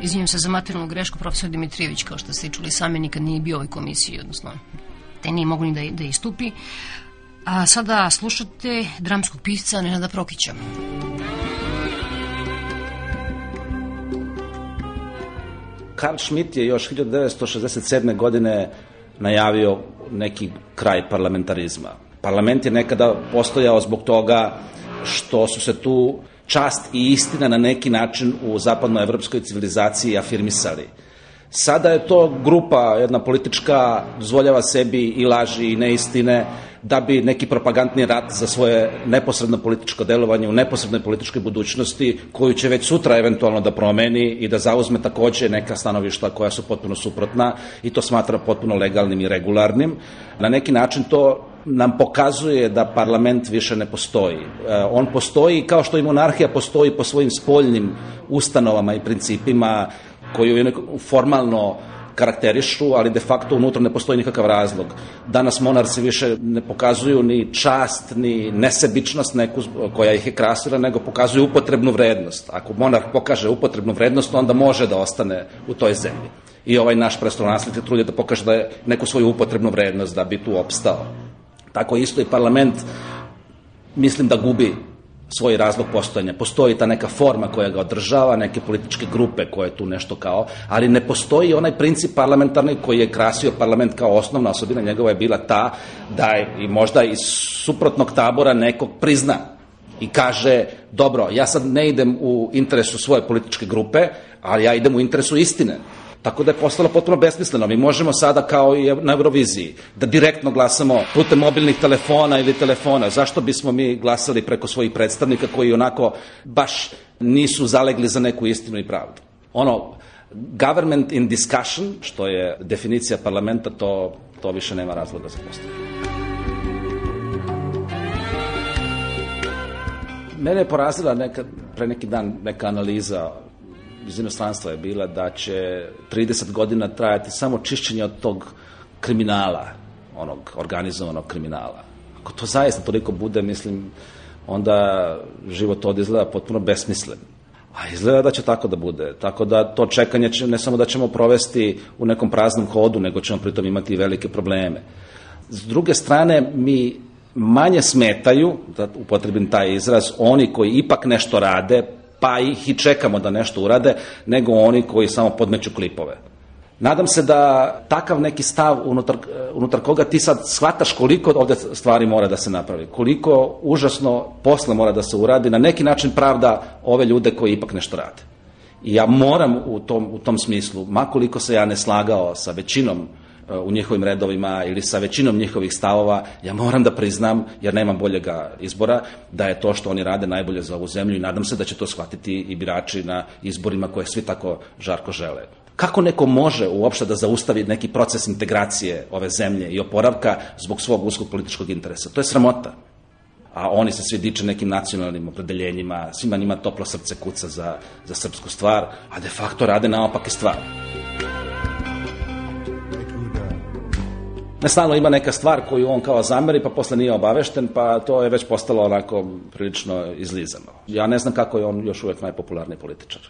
Izvinjam se za materijalnu grešku, profesor Dimitrijević, kao što ste čuli sami, nikad nije bio u ovoj komisiji, odnosno te nije mogu ni da, da istupi. A sada slušate dramskog pisca Nenada Prokića. Karl Schmitt je još 1967. godine najavio neki kraj parlamentarizma. Parlament je nekada postojao zbog toga što su se tu čast i istina na neki način u zapadnoevropskoj civilizaciji afirmisali. Sada je to grupa, jedna politička, dozvoljava sebi i laži i neistine da bi neki propagandni rat za svoje neposredno političko delovanje u neposrednoj političkoj budućnosti, koju će već sutra eventualno da promeni i da zauzme takođe neka stanovišta koja su potpuno suprotna i to smatra potpuno legalnim i regularnim. Na neki način to nam pokazuje da parlament više ne postoji. E, on postoji kao što i monarhija postoji po svojim spoljnim ustanovama i principima koju formalno karakterišu, ali de facto unutra ne postoji nikakav razlog. Danas monarci više ne pokazuju ni čast, ni nesebičnost neku koja ih je krasila, nego pokazuju upotrebnu vrednost. Ako monarh pokaže upotrebnu vrednost, onda može da ostane u toj zemlji. I ovaj naš prestolonaslednik trudi da pokaže da je neku svoju upotrebnu vrednost da bi tu opstao. Tako isto i parlament mislim da gubi svoj razlog postojanja. Postoji ta neka forma koja ga održava, neke političke grupe koje tu nešto kao, ali ne postoji onaj princip parlamentarni koji je krasio parlament kao osnovna osobina njegova je bila ta da je i možda iz suprotnog tabora nekog prizna i kaže, dobro, ja sad ne idem u interesu svoje političke grupe, ali ja idem u interesu istine. Tako da je postalo potpuno besmisleno. Mi možemo sada kao i na Euroviziji da direktno glasamo putem mobilnih telefona ili telefona. Zašto bismo mi glasali preko svojih predstavnika koji onako baš nisu zalegli za neku istinu i pravdu? Ono, government in discussion, što je definicija parlamenta, to, to više nema razloga za postavljanje. Mene je porazila neka, pre neki dan neka analiza iz inostranstva je bila da će 30 godina trajati samo čišćenje od tog kriminala, onog organizovanog kriminala. Ako to zaista toliko bude, mislim, onda život ovde izgleda potpuno besmislen. A izgleda da će tako da bude. Tako da to čekanje će, ne samo da ćemo provesti u nekom praznom hodu, nego ćemo pritom imati velike probleme. S druge strane, mi manje smetaju, da upotrebim taj izraz, oni koji ipak nešto rade, pa ih i čekamo da nešto urade, nego oni koji samo podmeću klipove. Nadam se da takav neki stav unutar, unutar koga ti sad shvataš koliko ovde stvari mora da se napravi, koliko užasno posla mora da se uradi, na neki način pravda ove ljude koji ipak nešto rade. I ja moram u tom, u tom smislu, makoliko se ja ne slagao sa većinom u njihovim redovima ili sa većinom njihovih stavova, ja moram da priznam, jer nemam boljega izbora, da je to što oni rade najbolje za ovu zemlju i nadam se da će to shvatiti i birači na izborima koje svi tako žarko žele. Kako neko može uopšte da zaustavi neki proces integracije ove zemlje i oporavka zbog svog uskog političkog interesa? To je sramota. A oni se svi diče nekim nacionalnim opredeljenjima, svima njima toplo srce kuca za, za srpsku stvar, a de facto rade naopake stvari. Ne stalno ima neka stvar koju on kao zameri, pa posle nije obavešten, pa to je već postalo onako prilično izlizano. Ja ne znam kako je on još uvek najpopularniji političar.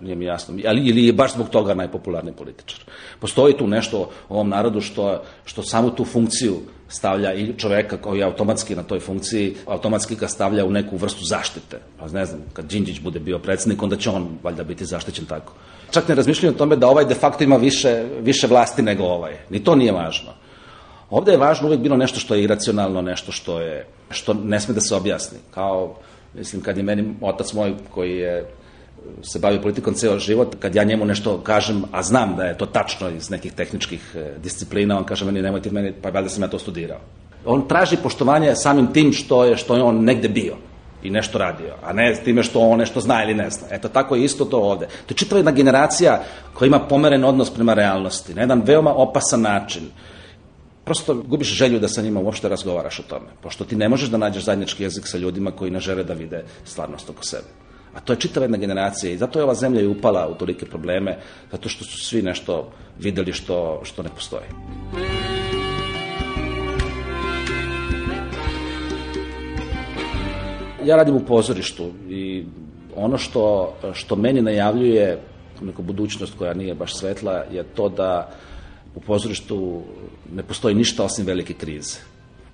Nije mi jasno. Ali, ili je baš zbog toga najpopularniji političar. Postoji tu nešto u ovom narodu što, što samo tu funkciju stavlja i čoveka koji je automatski na toj funkciji, automatski ga stavlja u neku vrstu zaštite. Pa ne znam, kad Đinđić bude bio predsednik, onda će on valjda biti zaštićen tako. Čak ne razmišljaju o tome da ovaj de facto ima više, više vlasti nego ovaj. Ni to nije važno. Ovde je važno uvek bilo nešto što je iracionalno, nešto što je što ne sme da se objasni. Kao, mislim, kad je meni otac moj koji je se bavio politikom ceo život, kad ja njemu nešto kažem, a znam da je to tačno iz nekih tehničkih e, disciplina, on kaže meni nemojte meni, pa valjda sam ja to studirao. On traži poštovanje samim tim što je što je on negde bio. i nešto radio, a ne time što on nešto zna ili ne zna. Eto, tako je isto to ovde. To je čitava jedna generacija koja ima pomeren odnos prema realnosti, na jedan veoma opasan način. Prosto gubiš želju da sa njima uopšte razgovaraš o tome, pošto ti ne možeš da nađeš zajednički jezik sa ljudima koji ne žele da vide stvarnost oko sebe. A to je čitava jedna generacija i zato je ova zemlja i upala u tolike probleme, zato što su svi nešto videli što, što ne postoji. Ja radim u pozorištu i ono što, što meni najavljuje neku budućnost koja nije baš svetla je to da u pozorištu ne postoji ništa osim velike krize.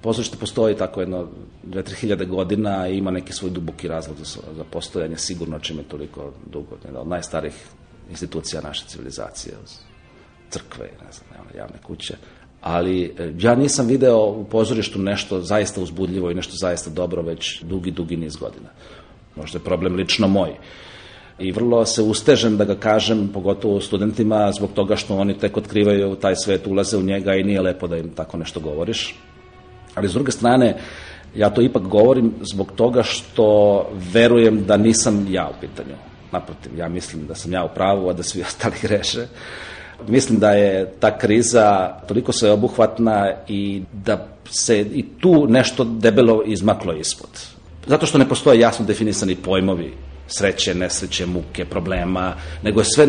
Pozorište postoji tako jedno 2-3 hiljade godina i ima neki svoj duboki razlog za, za postojanje, sigurno čime toliko dugo. Jedna od najstarijih institucija naše civilizacije, crkve, ne znam, javne kuće. Ali e, ja nisam video u pozorištu nešto zaista uzbudljivo i nešto zaista dobro već dugi, dugi niz godina. Možda je problem lično moj i vrlo se ustežem da ga kažem, pogotovo studentima, zbog toga što oni tek otkrivaju taj svet, ulaze u njega i nije lepo da im tako nešto govoriš. Ali s druge strane, ja to ipak govorim zbog toga što verujem da nisam ja u pitanju. Naprotiv, ja mislim da sam ja u pravu, a da svi ostali greše. Mislim da je ta kriza toliko sveobuhvatna i da se i tu nešto debelo izmaklo ispod. Zato što ne postoje jasno definisani pojmovi sreće, nesreće, muke, problema, nego je sve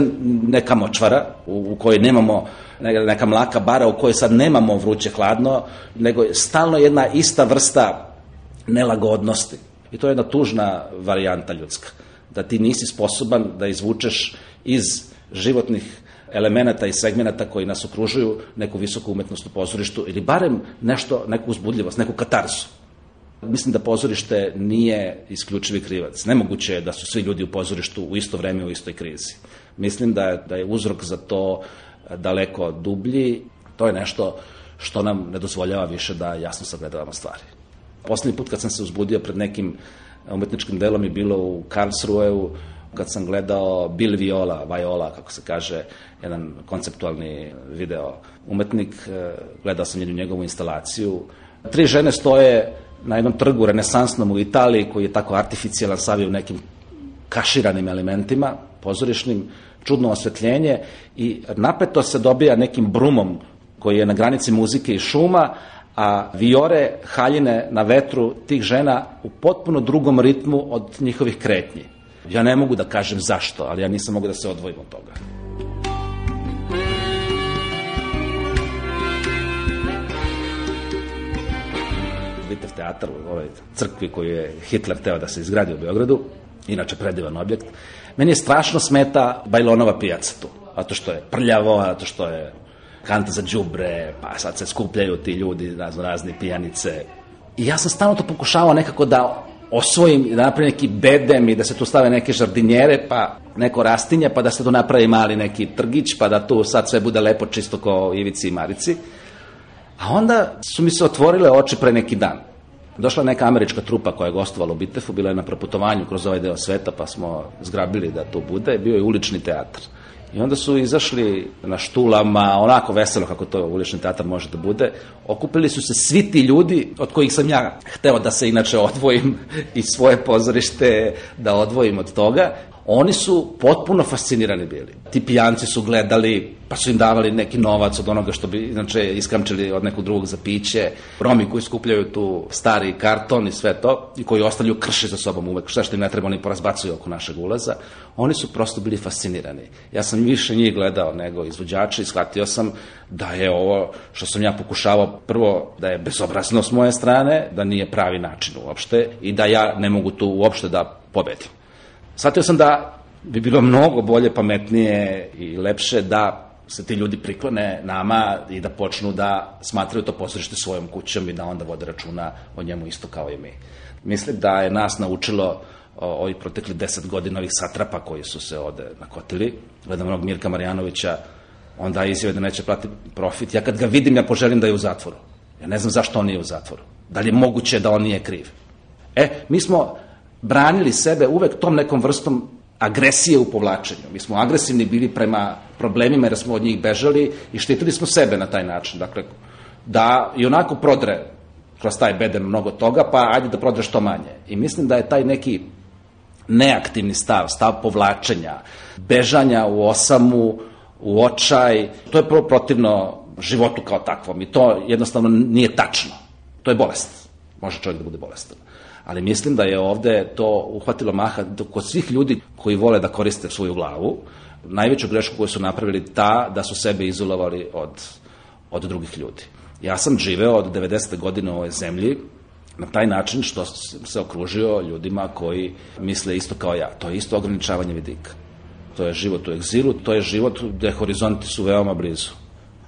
neka močvara u, u kojoj nemamo neka mlaka bara u kojoj sad nemamo vruće hladno, nego je stalno jedna ista vrsta nelagodnosti. I to je jedna tužna varijanta ljudska. Da ti nisi sposoban da izvučeš iz životnih elemenata i segmenata koji nas okružuju neku visoku umetnost u pozorištu ili barem nešto, neku uzbudljivost, neku katarzu. Mislim da pozorište nije isključivi krivac. Nemoguće je da su svi ljudi u pozorištu u isto vreme u istoj krizi. Mislim da je, da je uzrok za to daleko dublji. To je nešto što nam ne dozvoljava više da jasno sagledavamo stvari. Poslednji put kad sam se uzbudio pred nekim umetničkim delom je bilo u Karlsruheu, kad sam gledao Bill Viola, Viola, kako se kaže, jedan konceptualni video umetnik, gledao sam jednu njegovu instalaciju. Tri žene stoje na jednom trgu renesansnom u Italiji koji je tako artificijalan savio u nekim kaširanim elementima, pozorišnim, čudno osvetljenje i napeto se dobija nekim brumom koji je na granici muzike i šuma, a viore, haljine na vetru tih žena u potpuno drugom ritmu od njihovih kretnji. Ja ne mogu da kažem zašto, ali ja nisam mogu da se odvojim od toga. Vitev teatar u ovoj crkvi koju je Hitler teo da se izgradi u Beogradu, inače predivan objekt, meni je strašno smeta Bajlonova pijaca tu, zato što je prljavo, zato što je kanta za džubre, pa sad se skupljaju ti ljudi, razno razni pijanice. I ja sam stalno to pokušavao nekako da osvojim i da napravim neki bedem i da se tu stave neke žardinjere, pa neko rastinje, pa da se tu napravi mali neki trgić, pa da tu sad sve bude lepo čisto kao Ivici i Marici. A onda su mi se otvorile oči pre neki dan. Došla neka američka trupa koja je gostovala u Bitefu, bila je na proputovanju kroz ovaj deo sveta, pa smo zgrabili da to bude, bio je ulični teatr. I onda su izašli na štulama, onako veselo kako to ulični teatar može da bude. Okupili su se svi ti ljudi od kojih sam ja hteo da se inače odvojim i svoje pozorište da odvojim od toga. Oni su potpuno fascinirani bili. Ti pijanci su gledali, pa su im davali neki novac od onoga što bi inače iskamčili od nekog drugog za piće. Romi koji skupljaju tu stari karton i sve to, i koji ostavljaju krše za sobom uvek, šta što im ne treba, oni porazbacuju oko našeg ulaza. Oni su prosto bili fascinirani. Ja sam više njih gledao nego izvođača i shvatio sam da je ovo što sam ja pokušavao prvo da je bezobrazno s moje strane, da nije pravi način uopšte i da ja ne mogu tu uopšte da pobedim. Shvatio sam da bi bilo mnogo bolje, pametnije i lepše da se ti ljudi priklone nama i da počnu da smatraju to pozorište svojom kućom i da onda vode računa o njemu isto kao i mi. Mislim da je nas naučilo ovih protekli deset godina ovih satrapa koji su se ovde nakotili. Gledam onog Mirka Marjanovića, on daje izjave da neće platiti profit. Ja kad ga vidim, ja poželim da je u zatvoru. Ja ne znam zašto on nije u zatvoru. Da li je moguće da on nije kriv? E, mi smo branili sebe uvek tom nekom vrstom agresije u povlačenju. Mi smo agresivni bili prema problemima jer smo od njih bežali i štitili smo sebe na taj način. Dakle, da i onako prodre kroz taj bedem mnogo toga, pa ajde da prodaš to manje. I mislim da je taj neki neaktivni stav, stav povlačenja, bežanja u osamu, u očaj, to je protivno životu kao takvom i to jednostavno nije tačno. To je bolest. Može čovjek da bude bolestan. Ali mislim da je ovde to uhvatilo maha kod svih ljudi koji vole da koriste svoju glavu. Najveću grešku koju su napravili ta da su sebe izolovali od, od drugih ljudi. Ja sam živeo od 90. godine u ovoj zemlji na taj način što se okružio ljudima koji misle isto kao ja. To je isto ograničavanje vidika. To je život u egzilu, to je život gde horizonti su veoma blizu.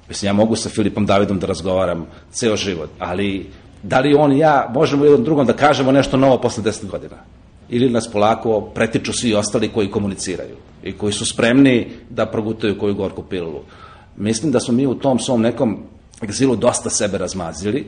Mislim, ja mogu sa Filipom Davidom da razgovaram ceo život, ali da li on i ja možemo jednom drugom da kažemo nešto novo posle 10 godina? Ili nas polako pretiču svi ostali koji komuniciraju i koji su spremni da progutaju koju gorku pilulu. Mislim da smo mi u tom svom nekom egzilu dosta sebe razmazili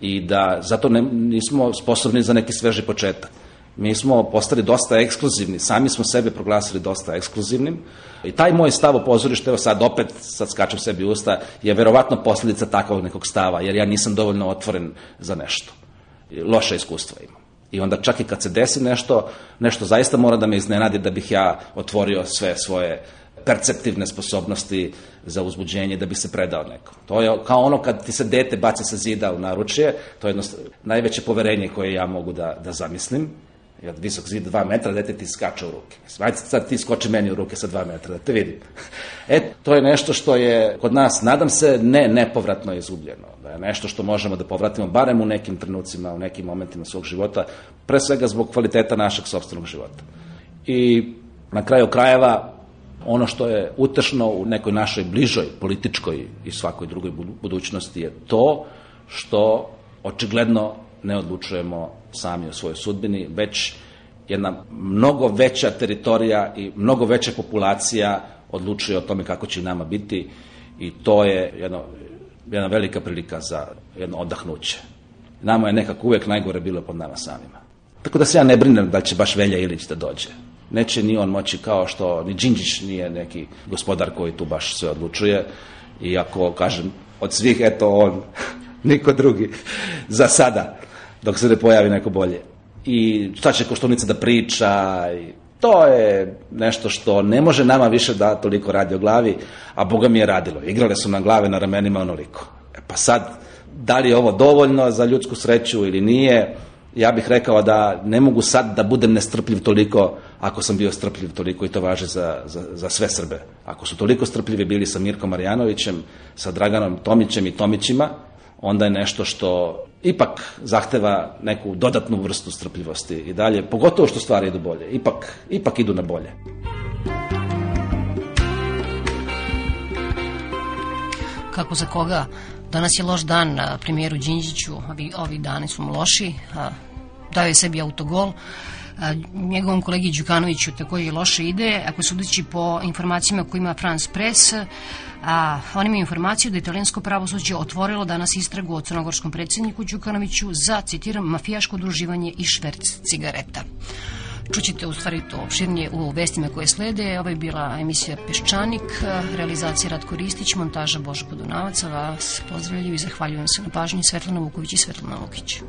i da zato ne, nismo sposobni za neki sveži početak. Mi smo postali dosta ekskluzivni, sami smo sebe proglasili dosta ekskluzivnim i taj moj stav o pozorištu, evo sad opet, sad skačem sebi u usta, je verovatno posledica takvog nekog stava, jer ja nisam dovoljno otvoren za nešto. Loše iskustva imam. I onda čak i kad se desi nešto, nešto zaista mora da me iznenadi da bih ja otvorio sve svoje perceptivne sposobnosti za uzbuđenje da bi se predao nekom. To je kao ono kad ti se dete baci sa zida u naručje, to je jedno najveće poverenje koje ja mogu da, da zamislim Jer visok zid 2 metra, dete ti skače u ruke. Ajde sad ti skoči meni u ruke sa 2 metra, da te vidim. E, to je nešto što je kod nas, nadam se, ne nepovratno izgubljeno. Da je nešto što možemo da povratimo, barem u nekim trenucima, u nekim momentima svog života, pre svega zbog kvaliteta našeg sobstvenog života. I na kraju krajeva, ono što je utešno u nekoj našoj bližoj političkoj i svakoj drugoj budućnosti je to što očigledno ne odlučujemo sami o svojoj sudbini, već jedna mnogo veća teritorija i mnogo veća populacija odlučuje o tome kako će nama biti i to je jedno, jedna velika prilika za jedno odahnuće. Nama je nekako uvek najgore bilo pod nama samima. Tako da se ja ne brinem da će baš Velja Ilić da dođe. Neće ni on moći kao što ni Đinđić nije neki gospodar koji tu baš sve odlučuje. I ako kažem od svih, eto on, niko drugi, za sada dok se ne pojavi neko bolje. I šta će Koštunica da priča i to je nešto što ne može nama više da toliko radi o glavi, a Boga mi je radilo. Igrale su nam glave na ramenima onoliko. E pa sad, da li je ovo dovoljno za ljudsku sreću ili nije, ja bih rekao da ne mogu sad da budem nestrpljiv toliko ako sam bio strpljiv toliko i to važe za, za, za sve Srbe. Ako su toliko strpljivi bili sa Mirkom Marjanovićem, sa Draganom Tomićem i Tomićima, onda je nešto što ipak zahteva neku dodatnu vrstu strpljivosti i dalje, pogotovo što stvari idu bolje, ipak, ipak idu na bolje. Kako za koga? Danas je loš dan premijeru Đinđiću, ovi, ovi dani su mu loši, dao je sebi autogol, njegovom kolegi Đukanoviću takođe loše ide, ako sudeći po informacijama koje ima France Press, a, on ima informaciju da italijansko pravosuđe otvorilo danas istragu o crnogorskom predsjedniku Đukanoviću za, citiram, mafijaško udruživanje i šverc cigareta. Čućete u stvari to opširnije u vestima koje slede. Ovo je bila emisija Peščanik, realizacija Ratko Ristić, montaža Božo Podunavac, vas pozdravljaju i zahvaljujem se na pažnji Svetlana Vuković i Svetlana Lukić.